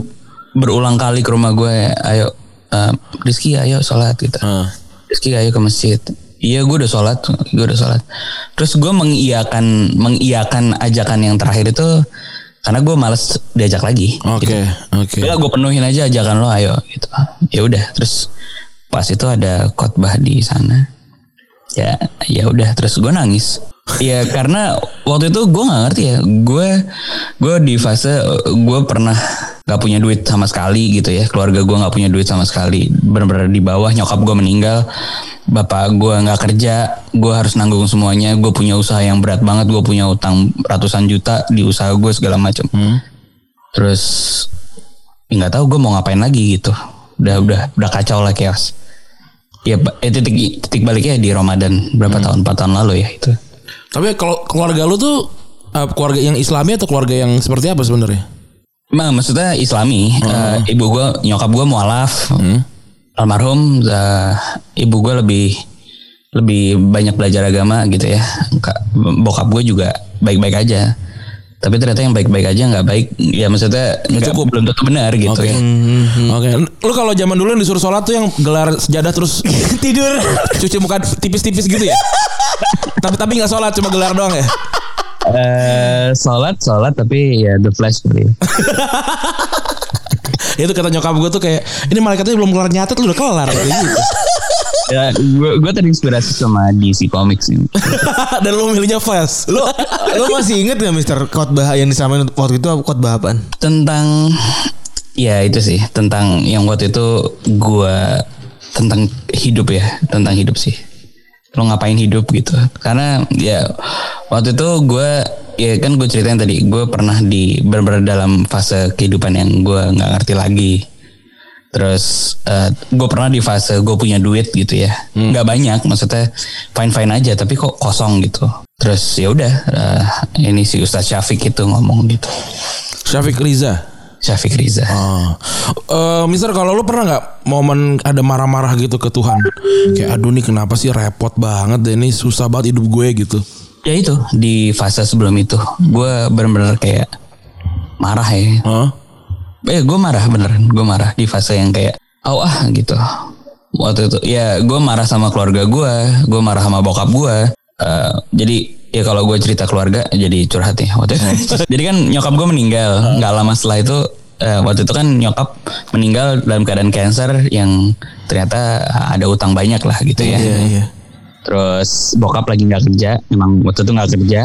berulang kali ke rumah gue ayo eh, Rizky ayo sholat gitu Ah. Rizky ayo ke masjid iya gue udah sholat gue udah sholat terus gue mengiyakan mengiyakan ajakan yang terakhir itu karena gue males diajak lagi. Oke, oke. Udah gue penuhin aja ajakan lo ayo gitu. Ya udah terus pas itu ada khotbah di sana ya ya udah terus gue nangis ya karena waktu itu gue nggak ngerti ya. Gue gue di fase gue pernah nggak punya duit sama sekali gitu ya. Keluarga gue nggak punya duit sama sekali. Benar-benar di bawah nyokap gue meninggal. Bapak gue nggak kerja gue harus nanggung semuanya. Gue punya usaha yang berat banget gue punya utang ratusan juta di usaha gue segala macam terus ya nggak tahu gue mau ngapain lagi gitu. Udah udah udah kacau lah chaos. Ya eh, titik titik baliknya di Ramadan. Berapa tahun? Empat tahun lalu ya itu Tapi kalau keluarga lu tuh eh, keluarga yang Islami atau keluarga yang seperti apa sebenarnya? Emang maksudnya Islami Eh, ibu gue nyokap gue mualaf almarhum eh, ibu gue lebih lebih banyak belajar agama gitu ya Ka- bokap gue juga baik-baik aja tapi ternyata yang baik-baik aja nggak baik ya maksudnya nggak cukup. belum tentu benar gitu Oke. ya Oke. Lu kalau zaman dulu yang disuruh sholat tuh yang gelar sejadah terus Tidur. cuci muka tipis-tipis gitu ya? tapi tapi nggak sholat cuma gelar doang ya? Eh, sholat sholat tapi ya the flash kali ya. Itu kata nyokap gue tuh kayak ini malaikatnya belum kelar nyatet lu udah kelar kayak gitu. ya gue gue terinspirasi sama DC Comics ini Dan lu milihnya fast. Lo lo masih inget gak Mister khotbah yang disamain waktu itu khotbah apaan? tentang ya itu sih tentang yang waktu itu gue tentang hidup ya tentang hidup sih lo ngapain hidup gitu. Karena ya waktu itu gue ya kan gue ceritain tadi gue pernah di benar dalam fase kehidupan yang gue nggak ngerti lagi. Terus eh, gue pernah di fase gue punya duit gitu ya. Nggak banyak maksudnya fine fine aja tapi kok kosong gitu. Terus ya udah eh, ini si Ustadz Syafiq itu ngomong gitu. Syafiq Riza. Syafiq Riza Oh. Eh, Mister kalau lu pernah nggak momen ada marah-marah gitu ke Tuhan? Kayak aduh nih kenapa sih repot banget deh ini susah banget hidup gue gitu. ya itu di fase sebelum itu gue bener-bener kayak marah ya Hah? Eh gue marah beneran Gue marah di fase yang kayak Oh ah gitu Waktu itu Ya gue marah sama keluarga gue Gue marah sama bokap gue Eh, Jadi Ya kalau gue cerita keluarga Jadi curhat ya waktu itu Jadi kan nyokap gue meninggal nggak lama setelah itu eh, Waktu itu kan nyokap meninggal dalam keadaan cancer Yang ternyata ada utang banyak lah gitu ya Iya iya. Terus bokap lagi nggak kerja, emang waktu itu nggak kerja.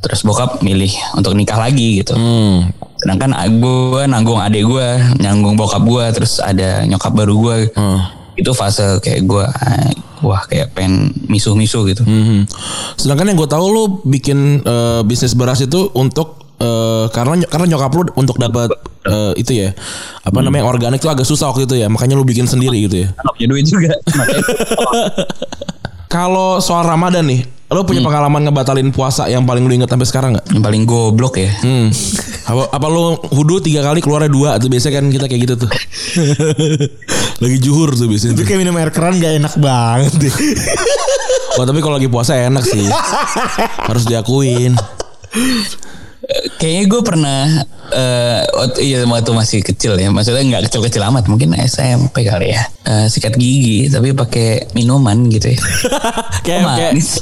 Terus bokap milih untuk nikah lagi gitu. Hmm. Sedangkan gue nanggung adik gue, nanggung bokap gue, terus ada nyokap baru gue. Hmm. Itu fase kayak gue, ah, wah kayak pengen misuh-misuh gitu. Mhm. Sedangkan yang gue tahu lu bikin eh, bisnis beras itu untuk eh, karena karena nyokap lu untuk dapat eh, itu ya apa namanya organik itu agak susah waktu itu ya makanya lu bikin sendiri gitu ya. Punya duit juga. Kalau soal Ramadan nih, lu punya pengalaman ngebatalin puasa yang paling lu inget sampai sekarang nggak? yang paling goblok ya. Hmm. Apa, apa lu hudu tiga kali keluarnya dua tuh biasanya kan kita kayak gitu tuh. lagi juhur tuh biasanya. Itu kayak minum air keran gak enak banget deh. Wah tapi kalau lagi puasa enak sih. Harus diakuin. Kayaknya gue pernah eh waktu, iya waktu masih kecil ya, maksudnya nggak kecil-kecil amat, mungkin SMP kali ya. Eh, sikat gigi tapi pakai minuman gitu ya. Kayak kayak Manis.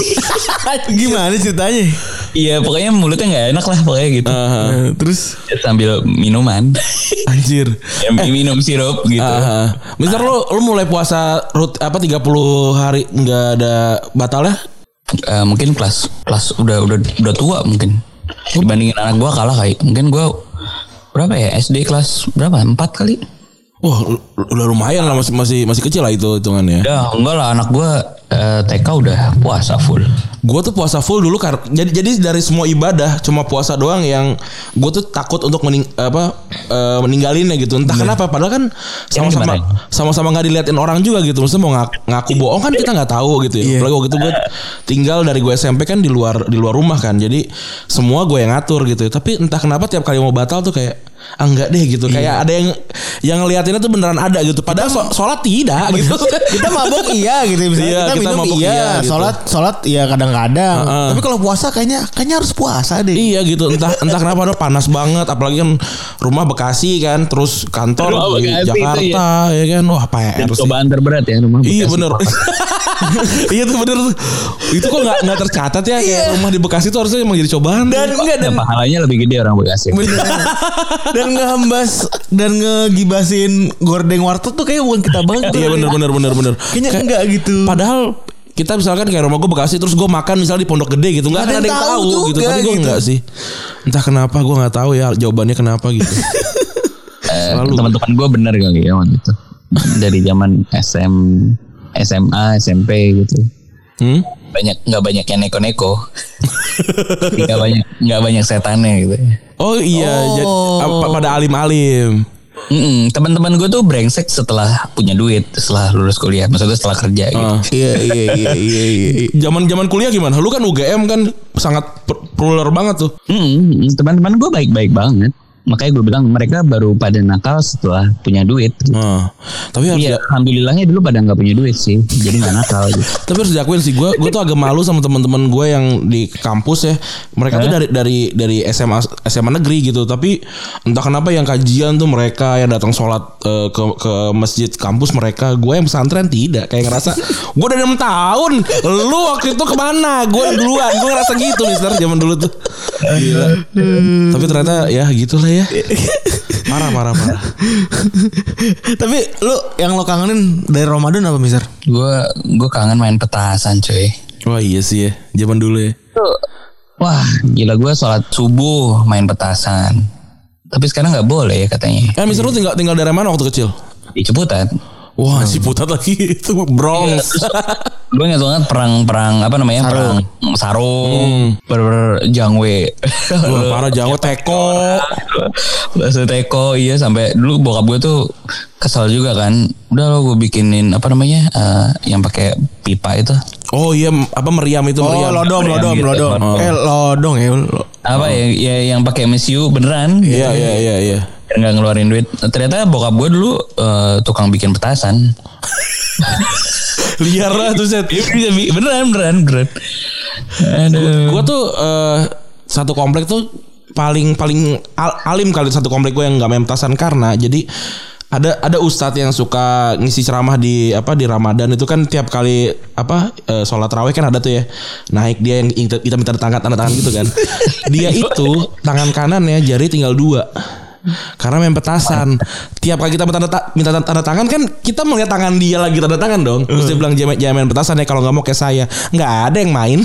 Gimana ceritanya? Iya pokoknya mulutnya nggak enak lah pokoknya gitu. Aha. Eh, Terus Sambil minuman, anjir. ya, minum sirup gitu. Aha. Mister lu lu mulai puasa rut apa 30 hari nggak ada batalnya? Eh, mungkin kelas kelas udah udah udah tua mungkin dibandingin anak gua kalah kayak mungkin gua berapa ya? SD kelas berapa? Empat kali. Wah, udah lumayan lah masih masih masih kecil lah itu hitungannya. ya enggak lah anak gua eh, TK udah puasa full Gue tuh puasa full dulu karena jadi jadi dari semua ibadah cuma puasa doang yang gue tuh takut untuk mening, apa eh, meninggalinnya gitu. Entah kenapa padahal kan sama-sama sama-sama nggak diliatin orang juga gitu. Maksudnya mau ngaku, ngaku bohong kan kita nggak tahu gitu ya. Iya. Apalagi waktu itu gue tinggal dari gue SMP kan di luar di luar rumah kan. Jadi semua gue yang ngatur gitu. Tapi entah kenapa tiap kali mau batal tuh kayak ah enggak deh gitu. Kayak ada yang yang ngeliatinnya tuh beneran ada gitu. Padahal so- sholat tidak gitu. kita mabok iya gitu misalnya Iya, kita, kita minum mabok iya, iya, gitu. sholat sholat iya kadang-kadang Heeh. tapi kalau puasa kayaknya kayaknya harus puasa deh Iya gitu entah entah kenapa ada panas banget apalagi kan rumah Bekasi kan terus kantor Rumah di Bekasi itu Jakarta ya. kan wah PR dan sih. cobaan terberat ya rumah Iya Bekasi. bener Iya tuh bener tuh. Itu kok gak, nggak tercatat ya? Kayak rumah di Bekasi tuh harusnya emang jadi cobaan. Dan enggak dan Dan pahalanya lebih gede orang Bekasi. Bener. dan ngehambas dan ngegibasin gordeng warteg tuh kayak bukan kita banget. Iya bener bener bener bener. Kayaknya Kayak- enggak gitu. Padahal kita misalkan kayak rumah gue Bekasi terus gue makan misalnya di Pondok Gede gitu nggak akan ada yang tahu, gitu. juga tapi gue gitu. nggak sih. Entah kenapa gue nggak tahu ya jawabannya kenapa gitu. Eh, teman-teman gue bener kali ya waktu itu. Dari zaman SM SMA SMP gitu hmm? banyak nggak banyak yang neko-neko nggak banyak nggak banyak setannya gitu oh iya jadi, apa- pada alim-alim Mm-mm, teman-teman gue tuh brengsek setelah punya duit setelah lulus kuliah maksudnya setelah kerja gitu Ah. iya iya iya iya iya Zaman zaman kuliah gimana? Lu kan UGM kan sangat per- plural banget tuh. Mm-mm, teman-teman gue baik-baik banget makanya gue bilang mereka baru pada nakal setelah punya duit gitu. Nah, tapi harus dia- alhamdulillahnya dulu pada nggak punya duit sih, jadi nggak nakal gitu. tapi harus diakuin sih gue gue tuh agak malu sama teman-teman gue yang di kampus ya mereka tuh dari dari dari SMA SMA negeri gitu tapi entah kenapa yang kajian tuh mereka yang datang sholat eh, ke ke masjid kampus mereka gue yang pesantren tidak kayak ngerasa gue udah enam tahun lu waktu itu ke mana gue duluan gue ngerasa gitu mister zaman dulu tuh Gila. tapi ternyata ya gitulah ya parah parah parah tapi lu yang lo kangenin dari Ramadan apa mister Gue gue kangen main petasan cuy. wah iya sih ya zaman dulu ya Wah gila gue sholat subuh main petasan. Tapi sekarang nggak boleh ya katanya. eh mister lu tinggal tinggal dari mana waktu kecil Di Ciputat. Wah, si putat lagi itu Bronx. Gue ingat banget perang-perang apa namanya perang sarung, ber, ber- jangwe, Wah, parah Jawa teko. bakso teko iya sampai dulu bokap gue tuh kesel juga kan. Udah lo gue bikinin apa namanya eh, yang pakai pipa itu Oh iya apa meriam itu Oh meriam. lodong Meriam lodong gitu. lodong. Oh. Eh lodong ya. lo- apa ya, ya yang pakai MSU beneran. Iya iya iya iya. Biar nggak ngeluarin duit. Ternyata bokap gue dulu eh, tukang bikin petasan. Liar lah tuh set. Iya, beneran beneran beneran. Aduh. Gue tuh eh, satu komplek tuh paling paling al- alim kali satu komplek gue yang nggak main petasan karena jadi ada ada ustadz yang suka ngisi ceramah di apa di Ramadan itu kan tiap kali apa eh, sholat raweh kan ada tuh ya naik dia yang kita minta tanda tanda tangan gitu kan dia itu tangan kanannya jari tinggal dua karena main petasan tiap kali kita minta tanda, ta- minta tanda tangan kan kita melihat tangan dia lagi tanda tangan dong terus dia bilang jangan jangan main petasan ya kalau nggak mau kayak saya nggak ada yang main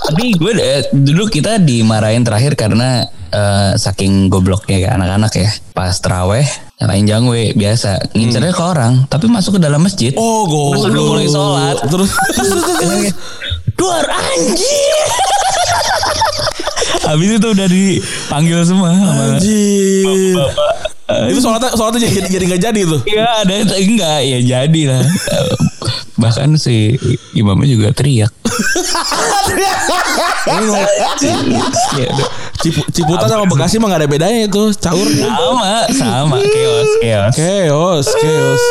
Tapi gue eh, dulu kita dimarahin terakhir karena eh, saking gobloknya kayak anak-anak ya. Pas teraweh nyalain jangwe biasa ngincernya ke orang tapi masuk ke dalam masjid. Oh, goblok. Pas udah mulai sholat. Terus Keluar anjir. Habis itu udah dipanggil semua sama anjir. Itu sholatnya sholatnya jadi jadi nggak jadi tuh. Iya ada enggak ya jadi lah. Bahkan si imamnya juga teriak. Ya, udah. Cipu, sama Bekasi mah gak ada bedanya itu caur. sama sama chaos chaos. Chaos, chaos.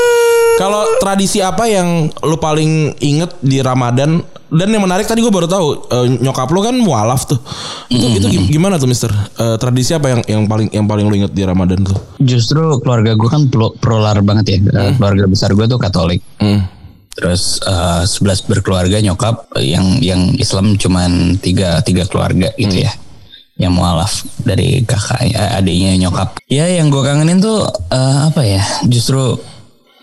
Kalau tradisi apa yang lu paling inget di Ramadan dan yang menarik tadi gue baru tahu eh, nyokap lu kan mualaf tuh. Itu itu gim- gimana tuh Mister? Eh, tradisi apa yang yang paling yang paling lu inget di Ramadan tuh? Justru keluarga gue kan pro, prolar banget ya. Eh, Keluarga besar gue tuh Katolik. Hmm. Terus 11 berkeluarga nyokap yang yang Islam cuman tiga tiga keluarga gitu ya. Yang mualaf dari kakaknya adiknya nyokap. Ya yang gue kangenin tuh eh, apa ya? Justru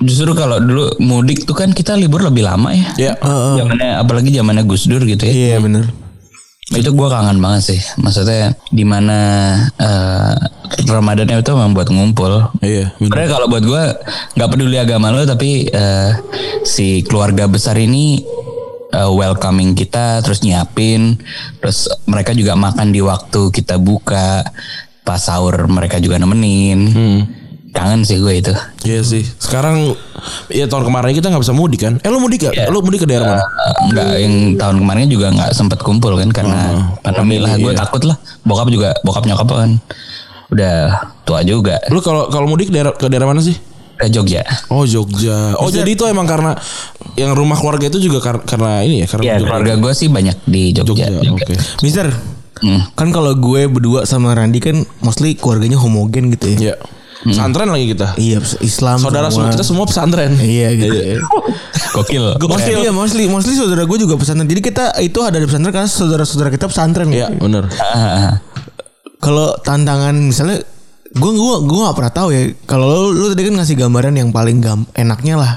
justru kalau dulu mudik tuh kan kita libur lebih lama ya. Ya. Zamannya apalagi zamannya Gus Dur gitu ya. Iya bener. Itu gue kangen banget sih. Maksudnya di mana eh, Ramadannya itu memang buat ngumpul. Iya, bener. Sebenarnya kalau buat gue nggak peduli agama lo tapi eh, si keluarga besar ini eh, welcoming kita terus nyiapin terus mereka juga makan di waktu kita buka pas sahur mereka juga nemenin kangen sih gue itu Iya sih. Sekarang ya tahun kemarin kita nggak bisa mudik kan? Eh lu mudik gak? Lu mudik ke daerah mana? Eh, nggak yang tahun kemarin juga nggak sempet kumpul kan karena pandemi lah gue iya. takut lah bokap juga bokap nyokap kan udah tua juga Lu kalau kalau mudik daerah ke daerah mana sih? ke Jogja Oh Jogja. Oh jadi itu emang karena yang rumah keluarga itu juga kar- karena ini ya karena ya Jogja. keluarga gue sih banyak di Jogja, Jogja. Oke. Mister, Hmm. kan kalau gue berdua sama Randi kan mostly keluarganya homogen gitu ya. Iya. Pesantren lagi kita. Iya Islam Saudara semua kita semua pesantren. Iya gitu. ya. Gokil. Mostly, iya, mostly, mostly saudara gue juga pesantren. Jadi kita itu ada di pesantren karena saudara-saudara kita pesantren. Iya, benar. Ah, Kalau tantangan misalnya gue gue gue gak pernah tahu ya. Kalau lu, lu tadi kan ngasih gambaran yang paling gam enaknya lah.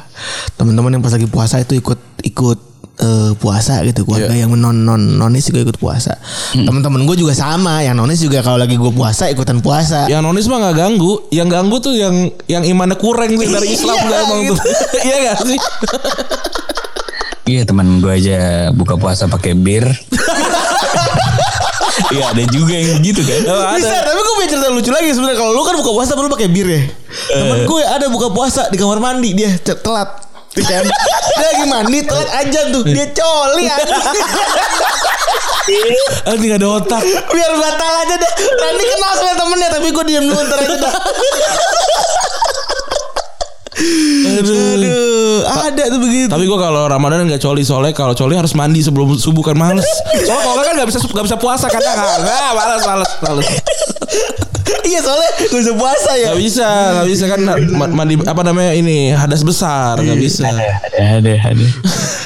Teman-teman yang pas lagi puasa itu ikut ikut eh, puasa gitu. Keluarga yang non non nonis juga ikut puasa. Teman-teman gue juga sama. Yang nonis juga kalau lagi gue puasa ikutan puasa. Yang nonis mah gak ganggu, yang ganggu tuh yang yang imannya kurang nih dari Islam Iya, gak emang gitu. tuh. Iya gak sih? Iya teman gue aja buka puasa pakai bir. Iya ada juga yang gitu kan. Bisa, tapi gue punya cerita lucu lagi sebenarnya. Kalau lu kan buka puasa perlu pakai bir ya. Temen gue ada buka puasa di kamar mandi dia telat. Dia kan- dia lagi mandi telat aja tuh. Dia coli. Anjing gak ada otak. Biar batal aja deh. Randy kenal sama temennya tapi gue diam dulu ntar aja dah. Aduh, ada tuh begitu. Tapi gue kalau Ramadan nggak coli soalnya kalau coli harus mandi sebelum subuh kan males. Soalnya kalau kan nggak bisa nggak bisa puasa kan nggak nggak males males males. Iya soalnya gue bisa puasa ya. Gak bisa nggak bisa kan ma- mandi apa namanya ini hadas besar nggak bisa. Ada ada ada.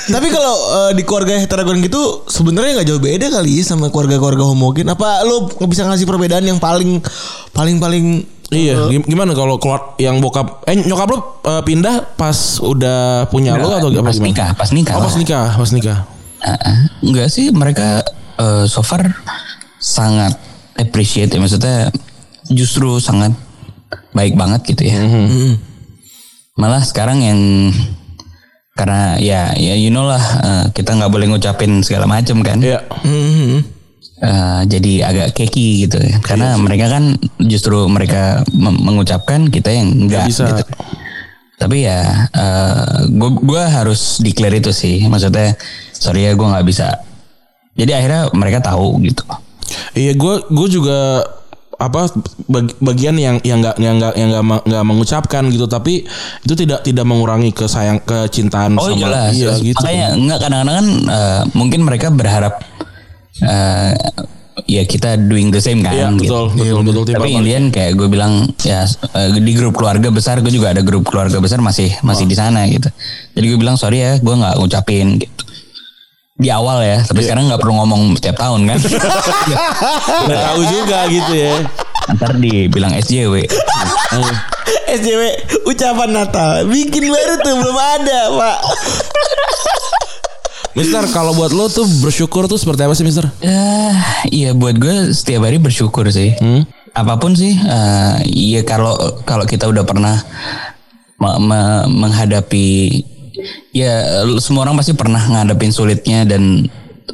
Tapi kalau eh, di keluarga heterogen gitu sebenarnya nggak jauh beda kali ya sama keluarga-keluarga homogen. Apa lu bisa ngasih perbedaan yang paling paling paling Iya, gim- gimana kalau keluar yang bokap eh nyokap lu eh, pindah pas udah punya lu atau apa pas gimana? nikah pas nikah. Oh, pas nikah, pas nikah. Ah, ah. enggak sih mereka eh, so far sangat appreciate ya maksudnya justru sangat baik banget gitu ya. Malah sekarang yang karena ya ya you know lah eh, kita nggak boleh ngucapin segala macam kan Iya. Hmm. Eh, jadi agak keki gitu ya. Iya karena mereka kan justru mereka mengucapkan kita yang enggak bisa. gitu. tapi ya gue gua harus declare itu sih maksudnya sorry ya gue nggak bisa jadi akhirnya mereka tahu gitu Iya, gue gue juga apa bag- bagian yang yang nggak yang nggak yang nggak nggak mengucapkan gitu tapi itu tidak tidak mengurangi kesayang kecintaan Oh sama jelas. iya gitu Makanya enggak kadang-kadang kan eh, mungkin mereka berharap eh, ya kita doing the same kan. iya gitu. betul betul betul timbal Tapi. Indian kayak gue bilang ya eh, di grup keluarga besar gue juga ada grup keluarga besar masih masih di sana gitu. Jadi gue bilang sorry ya gue nggak ngucapin gitu. Di awal ya, tapi Iya. sekarang nggak perlu ngomong setiap tahun kan. udah tahu juga gitu ya Ntar dibilang SJW. SJW ucapan Natal bikin baru tuh belum ada pak. Mister kalau buat lo tuh bersyukur tuh seperti apa sih Mister Eh, iya buat gue setiap hari bersyukur sih. Hmm? Apa pun sih, eh, iya kalau kalau kita udah pernah me- me- menghadapi, ya semua orang pasti pernah ngadepin sulitnya dan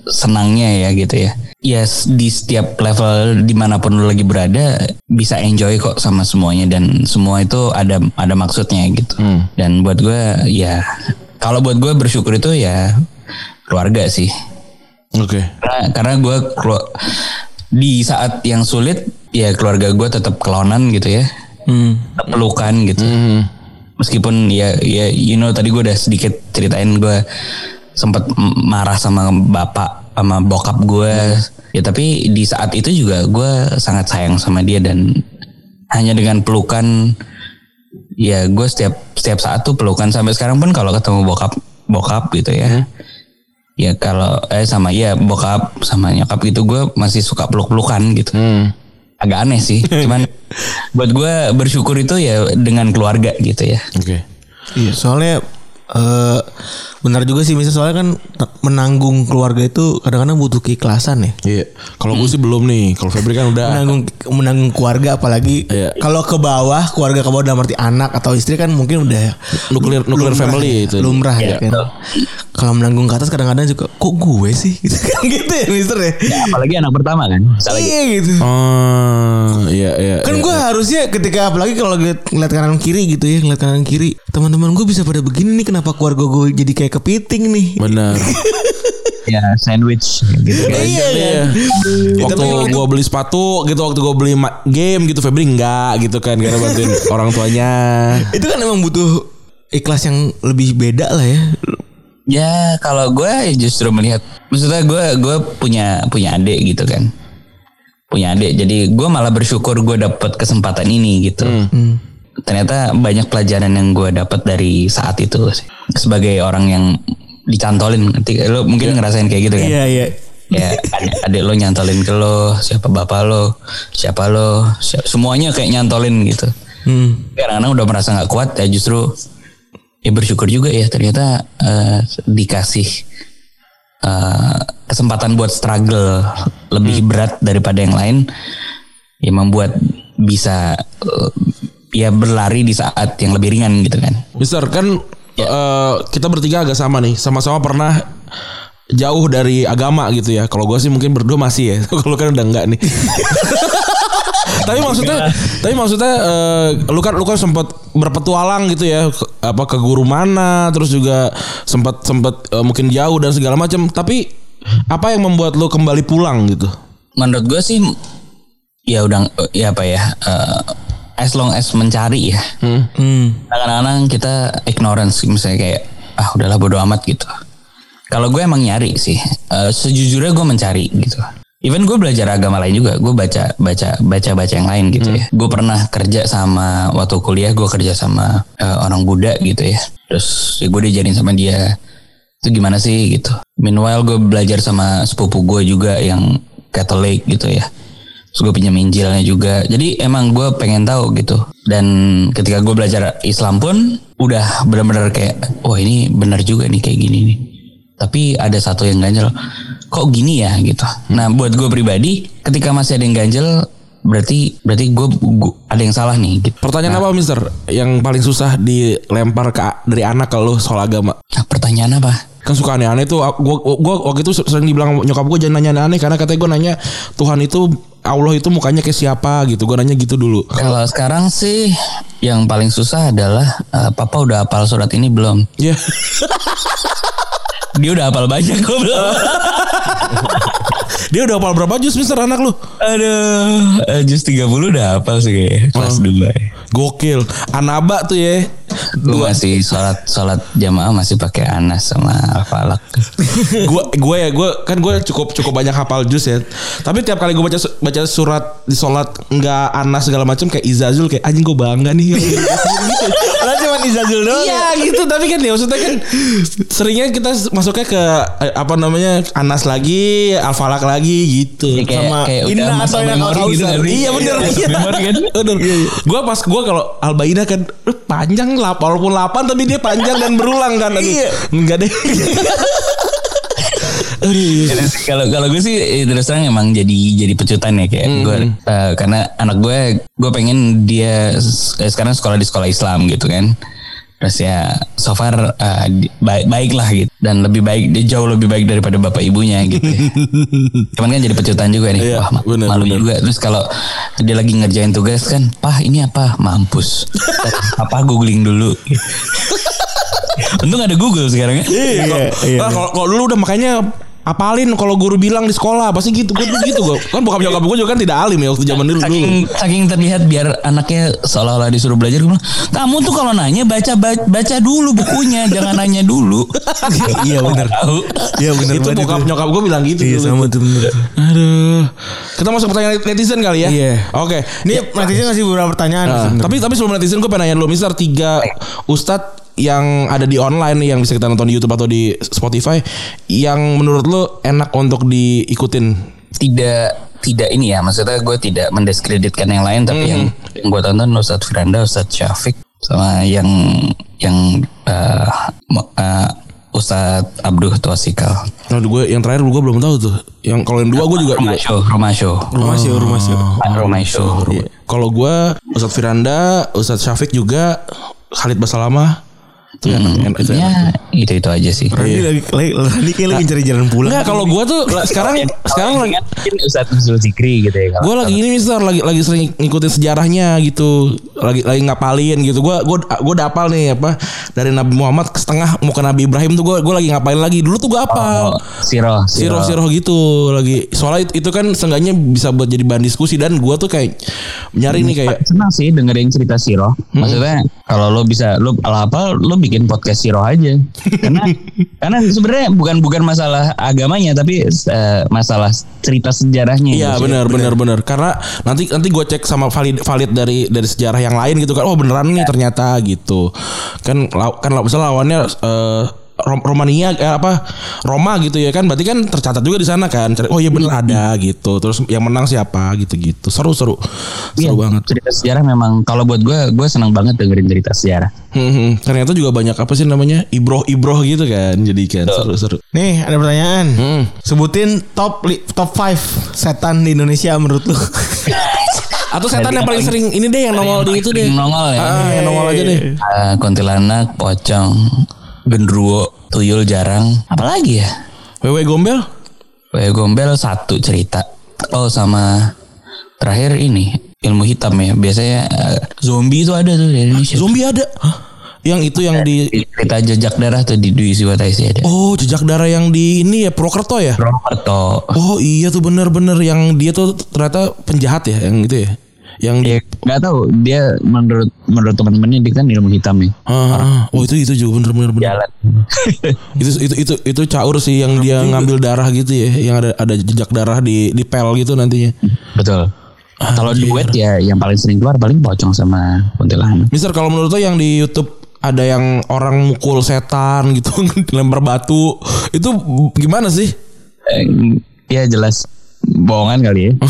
senangnya ya gitu ya. Ya s- di setiap level di mana pun lu lagi berada bisa enjoy kok sama semuanya dan semua itu ada ada maksudnya gitu. Dan buat gue ya kalau buat gue bersyukur itu ya keluarga sih oke karena karena gue di saat yang sulit ya keluarga gue tetap kelonan gitu ya tetap pelukan gitu Hmm. Meskipun ya ya you know tadi gue udah sedikit ceritain gue sempat marah sama bapak sama bokap gue ya tapi di saat itu juga gue sangat sayang sama dia dan hanya dengan pelukan ya gue setiap setiap saat tuh pelukan. Sampai sekarang pun kalau ketemu bokap bokap gitu ya ya kalau eh sama ya bokap sama nyokap gitu gue masih suka peluk-pelukan gitu. Hmm. Agak aneh sih. Cuman buat gue bersyukur itu ya dengan keluarga gitu ya. Oke. Iya soalnya eh benar juga sih misalnya soalnya kan menanggung keluarga itu kadang-kadang butuh keikhlasan ya. iya kalau gue sih belum nih kalau Febri kan udah Menanggung menanggung keluarga apalagi Iya. kalau ke bawah keluarga ke bawah dalam arti anak atau istri kan mungkin udah nuklir nuklir family ya, itu lumrah Iya, ya kan. Kalau menanggung ke atas kadang-kadang juga kok gue sih gitu kan gitu ya Mister ya. Ya, apalagi anak pertama kan misalnya gitu. Iya gitu. oh iya iya Kan iya. gue harusnya ketika apalagi kalau ngeliat, ngeliat kanan kiri gitu ya ngeliat kanan kiri teman-teman gue bisa pada begini nih kenapa keluarga gue jadi kayak kepiting nih. benar ya sandwich gitu kan Iya Iya. kan. Waktu gue beli sepatu gitu, waktu gue beli game gitu, Febri enggak gitu kan karena bantuin orang tuanya. Itu kan emang butuh ikhlas yang lebih beda lah ya. ya kalau gue justru melihat maksudnya gue gue punya punya adik gitu kan punya adik jadi gue malah bersyukur gue dapet kesempatan ini gitu ternyata banyak pelajaran yang gue dapat dari saat itu sih. sebagai orang yang dicantolin ketika lo mungkin ngerasain kayak gitu kan Iya iya. ya adik, adik lo nyantolin ke lo siapa bapak lo siapa lo si- semuanya kayak nyantolin gitu Hmm. kadang-kadang udah merasa nggak kuat ya justru ya bersyukur juga ya ternyata eh, dikasih eh, kesempatan buat struggle lebih berat daripada yang lain ya membuat bisa eh, ya berlari di saat yang lebih ringan gitu kan Mister kan eh, kita bertiga agak sama nih, sama-sama pernah jauh dari agama gitu ya. Kalau gue sih mungkin berdua masih ya. Kalau kan udah enggak nih. tapi maksudnya, tapi maksudnya eh, lu kan lu kan sempat berpetualang gitu ya, ke- apa ke guru mana, terus juga sempat sempat eh, mungkin jauh dan segala macam. Tapi apa yang membuat lu kembali pulang gitu? menurut gue sih ya udah ya apa ya eh, as long as mencari ya. Hmm. kadang-kadang kita ignorance misalnya kayak ah udahlah bodo amat gitu. Kalau gue emang nyari sih. Eh, sejujurnya gue mencari gitu. Even gue belajar agama lain juga gue baca baca baca baca yang lain gitu ya. Gue pernah kerja sama waktu kuliah gue kerja sama eh, orang Buddha gitu ya. Terus ya gue diajarin sama dia itu gimana sih? gitu. Meanwhile gue belajar sama sepupu gue juga yang Katolik gitu ya Terus gue pinjam Injilnya juga. Jadi emang gue pengen tahu gitu. Dan ketika gue belajar Islam pun udah benar-benar kayak, wah ini benar juga nih kayak gini nih. Tapi ada satu yang ganjel. Kok gini ya gitu. Nah buat gue pribadi, ketika masih ada yang ganjel, berarti berarti gue ada yang salah nih gitu. Pertanyaan apa Mister? Yang paling susah dilempar ke dari anak ke lu soal agama? Nah, pertanyaan apa? Kan suka aneh-aneh tuh. Gua, gua waktu itu sering dibilang nyokap gue jangan nanya aneh karena katanya gue nanya Tuhan itu Allah itu mukanya kayak siapa gitu. Gue nanya gitu dulu. Kalau sekarang sih yang paling susah adalah eh, papa udah hafal surat ini belum? Ya. Dia udah hafal banyak kok belum. Dia udah hafal berapa jus Mister anak lu? Aduh, eh, jus 30 udah hafal sih kayaknya kelas 2. Gokil. Anaba tuh ya. Gue masih sholat sholat jamaah masih pakai anas sama falak. gue gue ya gue kan gue cukup cukup banyak hafal jus ya tapi tiap kali gue baca baca surat di sholat nggak anas segala macam kayak izazul kayak anjing gue bangga nih gitu. Cuma Izazul doang. Iya gitu tapi kan ya maksudnya kan seringnya kita masuknya ke eh, apa namanya anas lagi alfalak lagi gitu Ya, kayak Sama kayak Inna atau yang Al-Kausar. gitu sih? Iya bener Masa iya. memori kan. Bener. Gue pas gue kalau Albaina kan "Eh, panjang lah walaupun 8 tapi dia panjang dan berulang kan. Aduh, Iya. Enggak deh. Kalau kalau gue sih eh, terus terang emang jadi jadi pecutan ya kayak gue eh, karena anak gue gue pengen dia eh, sekarang sekolah di sekolah Islam gitu kan. Terus ya so far eh, di- baik baik lah gitu dan lebih baik dia jauh lebih baik daripada bapak ibunya gitu. ya. Cuman kan jadi pecutan juga nih. Iya, Wah ma- bener, malu bener. juga. Terus kalau dia lagi ngerjain tugas kan, "Pah, ini apa?" Mampus. apa googling dulu. Untung ada Google sekarang ya. Iya, kalau- iya, kalau kalau dulu udah makanya apalin kalau guru bilang di sekolah pasti gitu gue gitu gue kan bokap nyokap gue juga kan tidak alim ya waktu zaman dulu dulu. saking saking terlihat biar anaknya seolah-olah disuruh belajar gue bilang kamu tuh kalau nanya baca baca, dulu bukunya jangan nanya dulu Iya benar. tahu Iya benar itu bokap nyokap gue bilang gitu Iya dulu. sama tuh bener. aduh kita masuk pertanyaan netizen kali ya Iya. oke Ini netizen ngasih beberapa pertanyaan. Sebenarnya. tapi tapi sebelum netizen gue pengen nanya dulu Mister tiga ustadz yang ada di online nih yang bisa kita nonton di YouTube atau di Spotify yang menurut lo enak untuk diikutin tidak tidak ini ya maksudnya gue tidak mendiskreditkan yang lain tapi yang, yang gue tonton Ustadz Firanda Ustadz Syafiq sama yang yang uh, uh, Ustadz Abduh Twasikal Nah, gue yang terakhir gue belum tahu tuh. Yang kalau yang dua gue juga Rumah juga. Show Rumah Show rumah sih rumah sih. Rumah Show Iya. Kalau gue Ustadz Firanda, Ustadz Syafiq juga, Khalid Basalamah. Itu enak, ya itu itu aja sih. Randy lagi lagi Randy kayak lagi cari jalan pulang. Enggak, kalau gue tuh sekarang sekarang lagi mungkin Ustadz Nuzul Zikri gitu ya gue lagi ini mister lagi lagi sering ngikutin sejarahnya gitu. Lagi lagi ngapalin gitu. Gue gue gue udah apal nih apa dari Nabi Muhammad ke setengah mau ke Nabi Ibrahim tuh gue gue lagi ngapalin lagi. Dulu tuh gue apal Oh, Siro Siro Siro gitu lagi. Soalnya itu, itu kan seenggaknya bisa buat jadi bahan diskusi dan gue tuh kayak nyari nih kayak senang sih dengerin cerita Siro maksudnya kalau lo bisa lo apa lo bikin podcast Siro aja. Karena karena sebenarnya bukan bukan masalah agamanya tapi eh, masalah cerita sejarahnya Iya gitu. benar benar benar. karena nanti nanti gue cek sama valid valid dari dari sejarah yang lain gitu kan. Oh beneran nih ternyata gitu. Kan kan misalnya lawannya eh, Rom- Romania eh, apa Roma gitu ya kan. Berarti kan tercatat juga di sana kan. Cari- oh iya bener ada gitu. Terus yang menang siapa gitu gitu seru seru Iya, seru banget. cerita sejarah memang kalau buat gue gue senang banget dengerin cerita sejarah. Hmm, hmm. ternyata juga banyak apa sih namanya ibroh ibroh gitu kan jadi kan seru seru Nih ada pertanyaan. Hmm. Sebutin top li- top 5 setan di Indonesia menurut lu. atau setan yang paling sering ini deh yang nongol di itu deh. nongol ya. Ah, yang nongol aja deh. Eh, kuntilanak pocong gendruwo tuyul jarang apalagi ya wewe gombel Wewe Gombel satu cerita. Oh sama terakhir ini ilmu hitam ya. Biasanya eh, zombie itu ada tuh di Indonesia. zombie ada Hah? yang itu yang di Cerita jejak darah tuh di Dwi Siwataisi ada. Oh jejak darah yang di ini ya Prokerto ya Roberto. Oh iya tuh bener-bener yang dia tuh ternyata penjahat ya yang itu ya Yang di Dia nggak tahu dia menurut menurut teman-temannya dia kan ilmu hitam ya. Ah, ah. Oh itu itu juga bener-bener bener. Jalan. itu itu itu itu caur sih yang dia ngambil darah gitu ya yang ada ada jejak darah di di pel gitu nantinya. Betul. Kalau duet ya yang paling sering keluar paling pocong sama kuntilanak. Mister kalau menurut lo yang di YouTube ada yang orang mukul setan gitu dilempar batu itu gimana sih? Eh, ya jelas bohongan kali ya.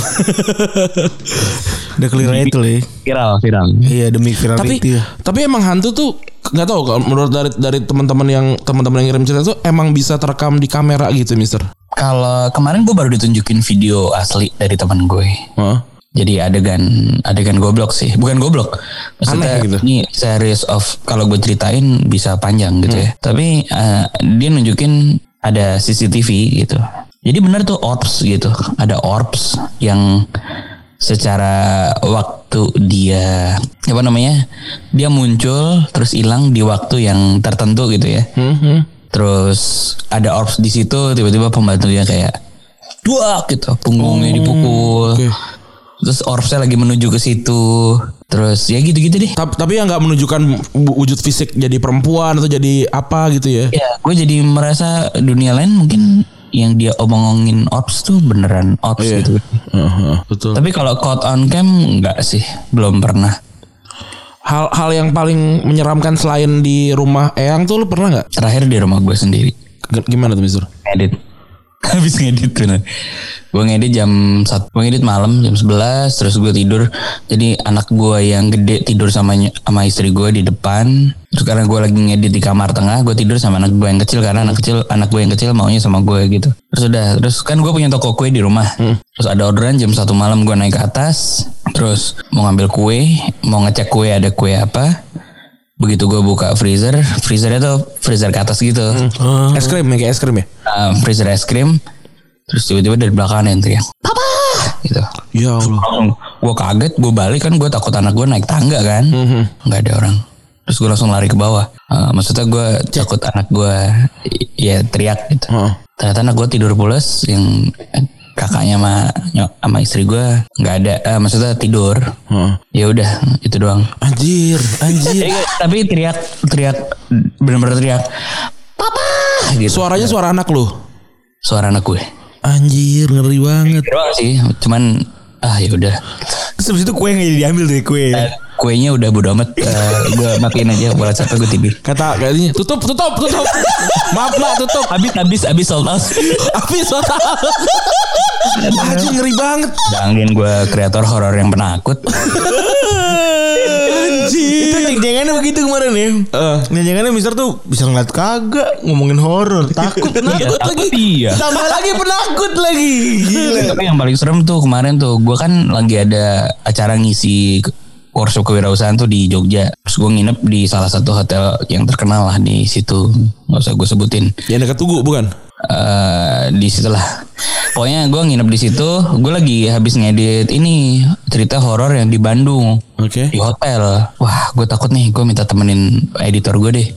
Udah clear aja tuh. Viral, viral. Iya demi tapi virality ya. tapi emang hantu tuh nggak tahu kalau menurut dari dari teman-teman yang teman-teman yang ngirim cerita tuh emang bisa terekam di kamera gitu Mister. Kalau kemarin gue baru ditunjukin video asli dari teman gue. Hah? jadi adegan adegan goblok sih bukan goblok maksudnya Aneh gitu. ini series of kalau gue ceritain bisa panjang gitu Hmm. ya tapi eh, dia nunjukin ada CCTV gitu jadi benar tuh orbs gitu. Ada orbs yang secara waktu dia apa namanya dia muncul terus hilang di waktu yang tertentu gitu ya. Hmm, terus ada orbs di situ tiba-tiba pembantunya kayak dua gitu punggungnya dipukul. oke. terus orbsnya lagi menuju ke situ. Terus ya gitu-gitu deh. Tapi, tapi yang nggak menunjukkan wujud fisik jadi perempuan atau jadi apa gitu ya. ya gue jadi merasa dunia lain mungkin yang dia omongin orbs tuh beneran orbs Iya. gitu Heeh, betul. tapi kalau caught on cam nggak sih belum pernah Hal-hal yang paling menyeramkan selain di rumah Eyang tuh lu pernah nggak? terakhir di rumah gue sendiri G- Gimana tuh Mister? ngedit habis ngedit bener. Gue ngedit jam satu gue ngedit malam jam 11 terus gue tidur. Jadi anak gue yang gede tidur sama sama istri gue di depan. Terus karena gue lagi ngedit di kamar tengah gue tidur sama anak gue yang kecil karena anak kecil anak gue yang kecil maunya sama gue gitu. Terus udah terus kan gue punya toko kue di rumah. Terus ada orderan jam satu malam gue naik ke atas. Terus mau ngambil kue mau ngecek kue ada kue apa begitu gue buka freezer freezernya tuh freezer ke atas gitu. Es krim ya kayak es krim ya? uh, freezer es krim. Terus tiba-tiba dari belakang ada yang teriak papa! Gitu. Ya Allah. langsung gue kaget gue balik kan gue takut anak gue naik tangga kan. Nggak ada orang. Terus gue langsung lari ke bawah. Uh, maksudnya gue takut anak gue ya teriak gitu. Heeh. ternyata anak gue tidur pulas yang kakaknya sama nyok- sama istri gue nggak ada eh, maksudnya tidur Heeh. ya udah itu doang Anjir, anjir. Eh, tapi teriak teriak bener-bener teriak papa gitu Suaranya suara anak lu. suara anak gue Anjir, ngeri banget. doang sih cuman ah ya udah habis itu kue nggak jadi diambil dari kue. Eh, kuenya udah bodo amat Eh, gue matiin aja bola capek gue tidur Kata katanya tutup, tutup, tutup. Maaf Mbak, tutup. habis habis habis sold out Habis total. Anjir ngeri banget. jangan gue kreator horor yang penakut Itu jeng-jengannya begitu kemarin ya. Eh. Jeng-jengannya Mister tuh bisa ngeliat kagak ngomongin horor, takut penakut lagi. iya Tambah lagi penakut lagi. Gila. tapi yang paling serem tuh kemarin tuh gue kan lagi ada acara ngisi workshop kewirausahaan tuh di Jogja terus gue nginep di salah satu hotel yang terkenal lah di situ nggak usah gue sebutin Yang dekat Tugu bukan? eh di situ lah. Pokoknya gue nginep di situ. Gue lagi habis ngedit ini cerita horor yang di Bandung Oke. di hotel. Wah, gue takut nih. Gue minta temenin editor gue deh,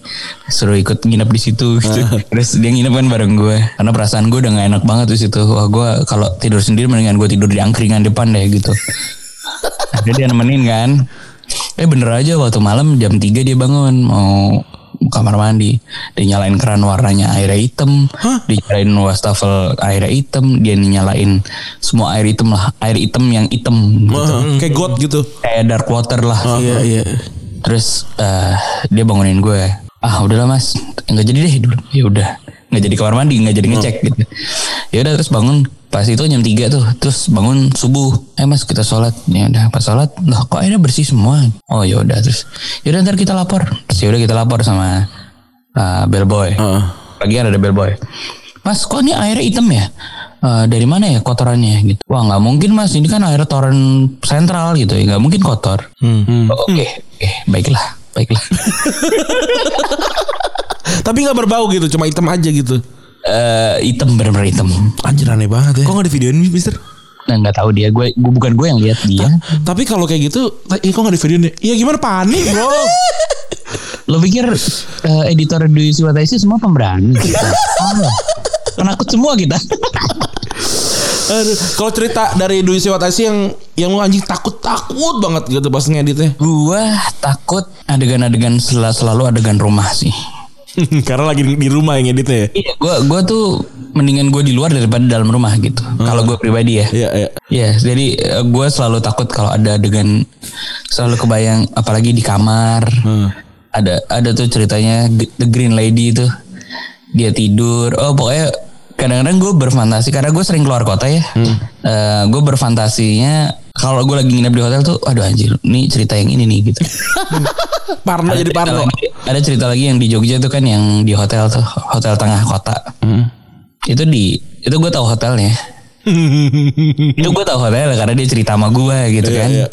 suruh ikut nginep di situ. Gitu. Terus dia nginep kan bareng gue. Karena perasaan gue udah gak enak banget di situ. Wah, gue kalau tidur sendiri mendingan gue tidur di angkringan depan deh gitu. Akhirnya dia nemenin kan. Eh bener aja waktu malam jam 3 dia bangun mau kamar mandi. Dia nyalain keran warnanya airnya hitam. Dia nyalain wastafel airnya hitam. Dia nyalain semua air hitam lah air hitam yang hitam gitu. Heeh, Kayak got gitu. kayak dark water lah. Iya iya. terus eh, dia bangunin gue. Ah udahlah mas. Nggak jadi deh dulu ya udah. Nggak jadi kamar mandi nggak jadi ngecek gitu. Ya udah terus bangun pas itu jam 3 tuh terus bangun subuh. Eh mas kita sholat. Ya udah pas sholat loh kok airnya bersih semua? Oh ya udah terus ya udah ntar kita lapor. Terus ya udah kita lapor sama uh, bellboy. Heeh. lagi ada bellboy. Mas kok ini airnya hitam ya? Eh, dari mana ya kotorannya? Gitu. Wah nggak mungkin mas. Ini kan air toren sentral gitu ya. Nggak mungkin kotor. Oh, oke. Oke baiklah. Baiklah. Tapi nggak berbau gitu, cuma hitam aja gitu. Eh hitam bener-bener hitam Anjir aneh banget ya. Kok nggak di videoin Mister? nah nggak tahu dia gue bukan gue yang lihat dia Tapi kalau kayak gitu, eh, kok nggak di video nih? Iya gimana panik bro? lo pikir eh, editor di Siwataisi semua pemberani Salah. penakut semua kita Aduh, kalau cerita dari Dwi Sewatasi yang yang lu anjing takut takut banget gitu pas ngeditnya. gue takut adegan-adegan sel- selalu adegan rumah sih Karena lagi di rumah yang ngeditnya ya. Iya, gue gue tuh mendingan gue di luar daripada dalam rumah gitu. Kalau gue pribadi ya. Iya iya. Iya, jadi gue selalu takut kalau ada adegan selalu kebayang, apalagi di kamar. Ada ada tuh ceritanya The Green Lady itu dia tidur. Oh pokoknya kadang-kadang gue berfantasi karena gue sering keluar kota ya. Eh, gue berfantasinya kalau gue lagi nginep di hotel tuh, aduh anjir, ini cerita yang ini nih gitu. Parno jadi Parno. lagi- ada cerita lagi yang di Jogja tuh kan yang di hotel tuh, hotel tengah kota. Itu di itu gue tahu hotelnya. itu gue tahu hotel karena dia cerita sama gue gitu Iya, kan iya.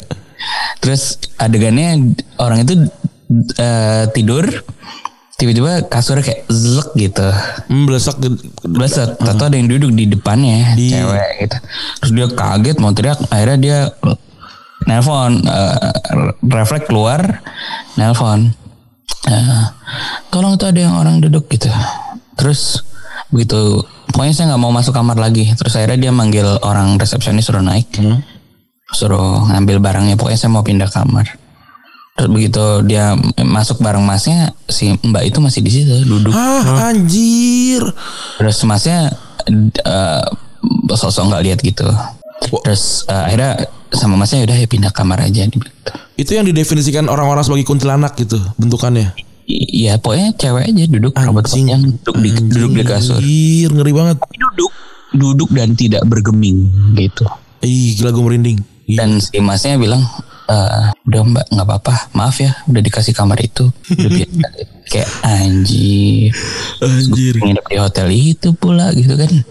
terus adegannya orang itu eh, tidur tiba-tiba kasurnya kayak zlek gitu Hmm, Blesak Bleset, tato ada yang duduk di depannya, Di- cewek gitu. Terus dia kaget mau teriak, akhirnya dia nelpon, eh, refleks keluar, nelpon. Eh, tolong tuh ada yang orang duduk gitu. Terus begitu, pokoknya saya nggak mau masuk kamar lagi. Terus akhirnya dia manggil orang resepsionis suruh naik, suruh ngambil barangnya. Pokoknya saya mau pindah kamar. Terus begitu dia masuk bareng masnya, si mbak itu masih di situ duduk. Ah anjir. Terus masnya eh sosok nggak lihat gitu. Terus eh, akhirnya sama masnya udah ya pindah kamar aja gitu. Itu yang didefinisikan orang-orang sebagai kuntilanak gitu bentukannya. Iya pokoknya cewek aja duduk Anjing. panjang duduk di duduk di kasur. Anjir, ngeri banget. Duduk duduk dan tidak bergeming gitu. Ih, gila gue merinding. Dan si masnya bilang eh udah mbak nggak apa-apa. Maaf ya udah dikasih kamar itu. Udah biasa kayak anjir. Anjir. nginep di hotel itu pula gitu kan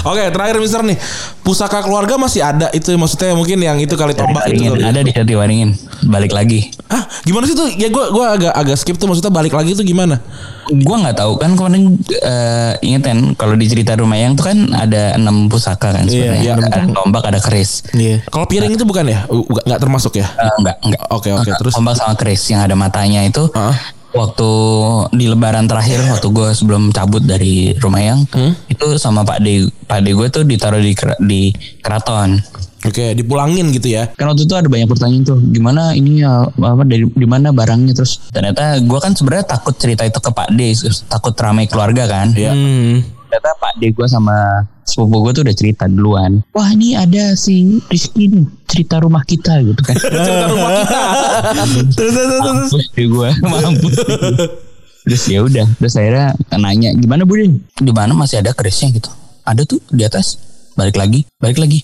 Oke, terakhir Mister nih. Pusaka keluarga masih ada itu maksudnya mungkin yang itu kali tombak itu. Kali. ada di di Waringin balik lagi Hah, gimana sih tuh? Ya gue gua agak agak skip tuh maksudnya balik lagi tuh gimana? Gua nggak tahu kan kemarin eh inget kan kalau di cerita rumah yang tuh kan ada enam pusaka kan sebenarnya iya, ada tombak ada keris Iya. Kalau piring itu bukan ya? Uh, Nggak nggak termasuk ya? Eh, enggak enggak Oke, oke, terus? tombak sama keris yang ada matanya itu Heeh. Waktu di lebaran terakhir waktu gue sebelum cabut dari rumah yang Hmm? itu sama Pak De Pak De gue tuh ditaruh di di keraton Oke, dipulangin gitu ya. kan waktu itu ada banyak pertanyaan tuh gimana ini ya apa dari di mana barangnya terus ternyata gue kan sebenarnya takut cerita itu ke Pak D takut ramai keluarga kan Iya. Hmm. ternyata Pak D gue sama sepupu gue tuh udah cerita duluan. Wah ini ada si Rizky nih cerita rumah kita gitu kan. Cerita rumah kita. Terus terus terus. mampus gue mampus terus ya udah terus akhirnya nanya gimana Budin di mana masih ada kerisnya? Gitu. Ada tuh di atas. Balik lagi balik lagi.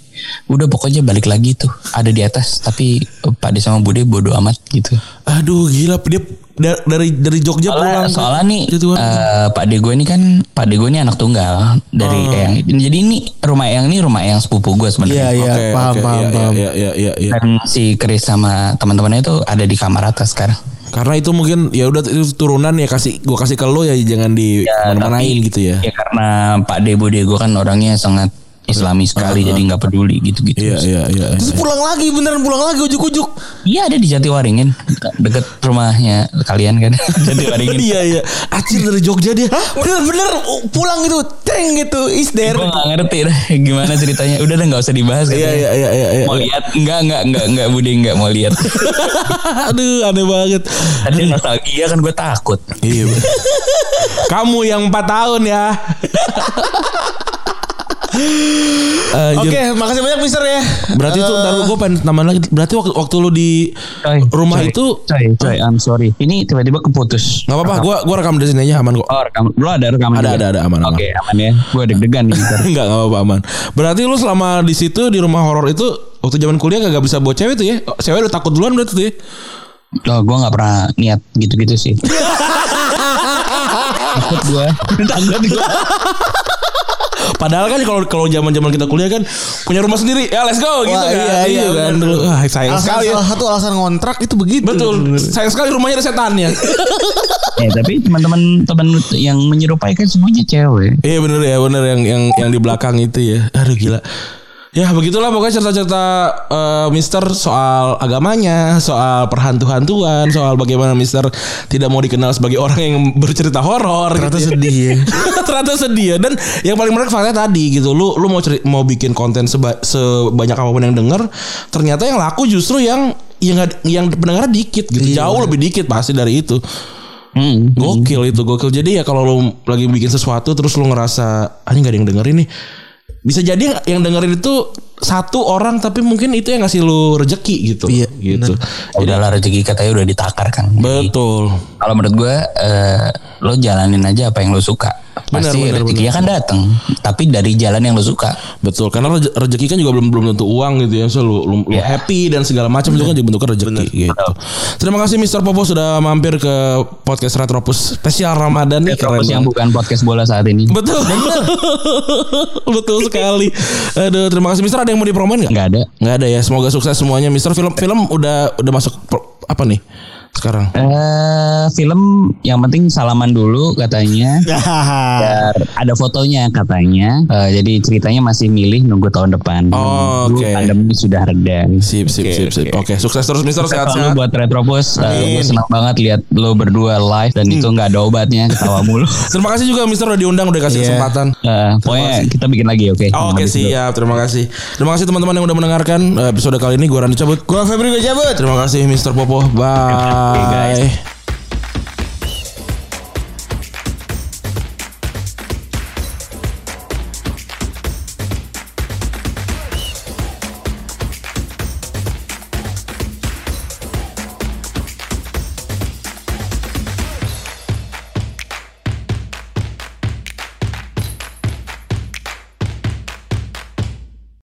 Udah pokoknya balik lagi tuh. Ada di atas tapi eh, Pak D sama Bude bodo amat gitu. Aduh, gila dia da- dari dari Jogja soalnya, pulang. soalnya nih eh, Pak De gue ini kan Pak De gue ini anak tunggal dari Oh. Eyang jadi ini rumah Eyang ini rumah Eyang sepupu gue Iya sebenarnya iya Oke, paham oke, paham iya, paham. Iya, iya, iya, iya. dan si Chris sama teman-temannya itu ada di kamar atas sekarang Karena itu mungkin ya udah itu turunan ya kasih gua kasih ke lo ya jangan di mana-manain gitu ya. ya karena Pak De Bude gue kan orangnya sangat Islami sekali jadi nggak peduli gitu-gitu Iya, iya, iya. Terus pulang lagi beneran pulang lagi ujuk-ujuk. Iya ada di Jatiwaringin deket rumahnya kalian kan Jatiwaringin Iya, iya. Acir dari Jogja dia. Bener-bener pulang gitu, teng gitu, is there. gue nggak ngerti dah gimana ceritanya udah deh nggak usah dibahas Iya, iya, iya, iya, iya. mau lihat enggak enggak enggak enggak Bude enggak mau lihat Aduh, aneh banget. tadi nostalgia kan gue takut Iya. Kamu yang 4 tahun ya. Anjir. Oke, makasih banyak Mister ya. Berarti itu ntar gue pengen tambahan lagi. Berarti waktu, waktu lu di Coy, rumah coy, itu coy coy I'm sorry ini tiba-tiba keputus nggak apa-apa. Gue gua rekam dari sini aja aman kok. oh rekam lo ada rekaman Ada, juga? ada, ada, aman, aman. oke aman ya gue deg-degan nih ntar. Enggak, enggak apa-apa aman. Berarti lu selama di situ di rumah horor itu waktu zaman kuliah kagak bisa bawa cewek tuh ya? Cewek lu takut duluan berarti tuh ya? oh gue nggak pernah niat gitu-gitu sih takut gue takut gue Padahal kan kalau kalau zaman-zaman kita kuliah kan punya rumah sendiri. Ya let's go gitu Wah, kan. iya, iya, kan bener. dulu. Ah, sayang Alasan, sekali ya. salah satu alasan ngontrak itu begitu. Betul. Sayang sekali rumahnya ada setannya. ya tapi teman-teman teman yang menyerupai kan semuanya cewek Iya bener ya bener yang yang yang di belakang itu ya. Aduh gila. Ya begitulah pokoknya cerita-cerita eh, Mister soal agamanya, soal perhantu-hantuan, soal bagaimana Mister tidak mau dikenal sebagai orang yang bercerita horor. Ternyata gitu sedih ya. Ternyata sedih ya. Dan yang paling menarik faktanya tadi gitu. Lu lu mau ceri, mau bikin konten seba, sebanyak apa pun yang denger, ternyata yang laku justru yang yang yang pendengarnya dikit gitu. Jauh lebih dikit pasti dari itu. Hmm. Gokil itu gokil. Jadi ya kalau lu lagi bikin sesuatu terus lu ngerasa ah ini gak ada yang dengerin nih. Bisa jadi yang dengerin itu satu orang tapi mungkin itu yang ngasih lu rezeki gitu. Iya, gitu. Udahlah rezeki katanya udah ditakar kan. Jadi, Betul. Kalau menurut gue eh, lo jalanin aja apa yang lo suka. Benar, Pasti benar, rezekinya kan datang, tapi dari jalan yang lo suka. Betul, karena reze- rezeki kan juga belum belum tentu uang gitu ya. So, lu, lu, lu Iya. happy dan segala macam itu kan juga bentuknya rezeki gitu. Terima kasih Mr. Popo sudah mampir ke podcast Retropus spesial Ramadan nih. Keren yang banget. bukan podcast bola saat ini. Betul. Betul sekali. Aduh, terima kasih Mister. Ada yang mau dipromoin nggak? Nggak ada. Nggak ada ya. Semoga sukses semuanya. Mister film film udah udah masuk pro- apa nih sekarang? Eh film yang penting salaman dulu katanya. Biar ada fotonya katanya. Eh, jadi ceritanya masih milih nunggu tahun depan. Oh, oke. Pandemi sudah reda. Sip, sip, sip, sip. Oke, sukses terus Mister. Selalu Sehat-sehat. buat Retropus. Eh, gue senang banget lihat lo berdua live dan itu nggak ada obatnya ketawa mulu. Terima kasih juga Mister udah diundang udah kasih Iya. kesempatan. Eh, pokoknya kita bikin lagi oke. Oke Habis itu. siap, terima kasih. Terima kasih teman-teman yang udah mendengarkan episode kali ini. Gue Randy cabut. Gua Febri gue cabut. Terima kasih Mister Popo. Bye. Bye.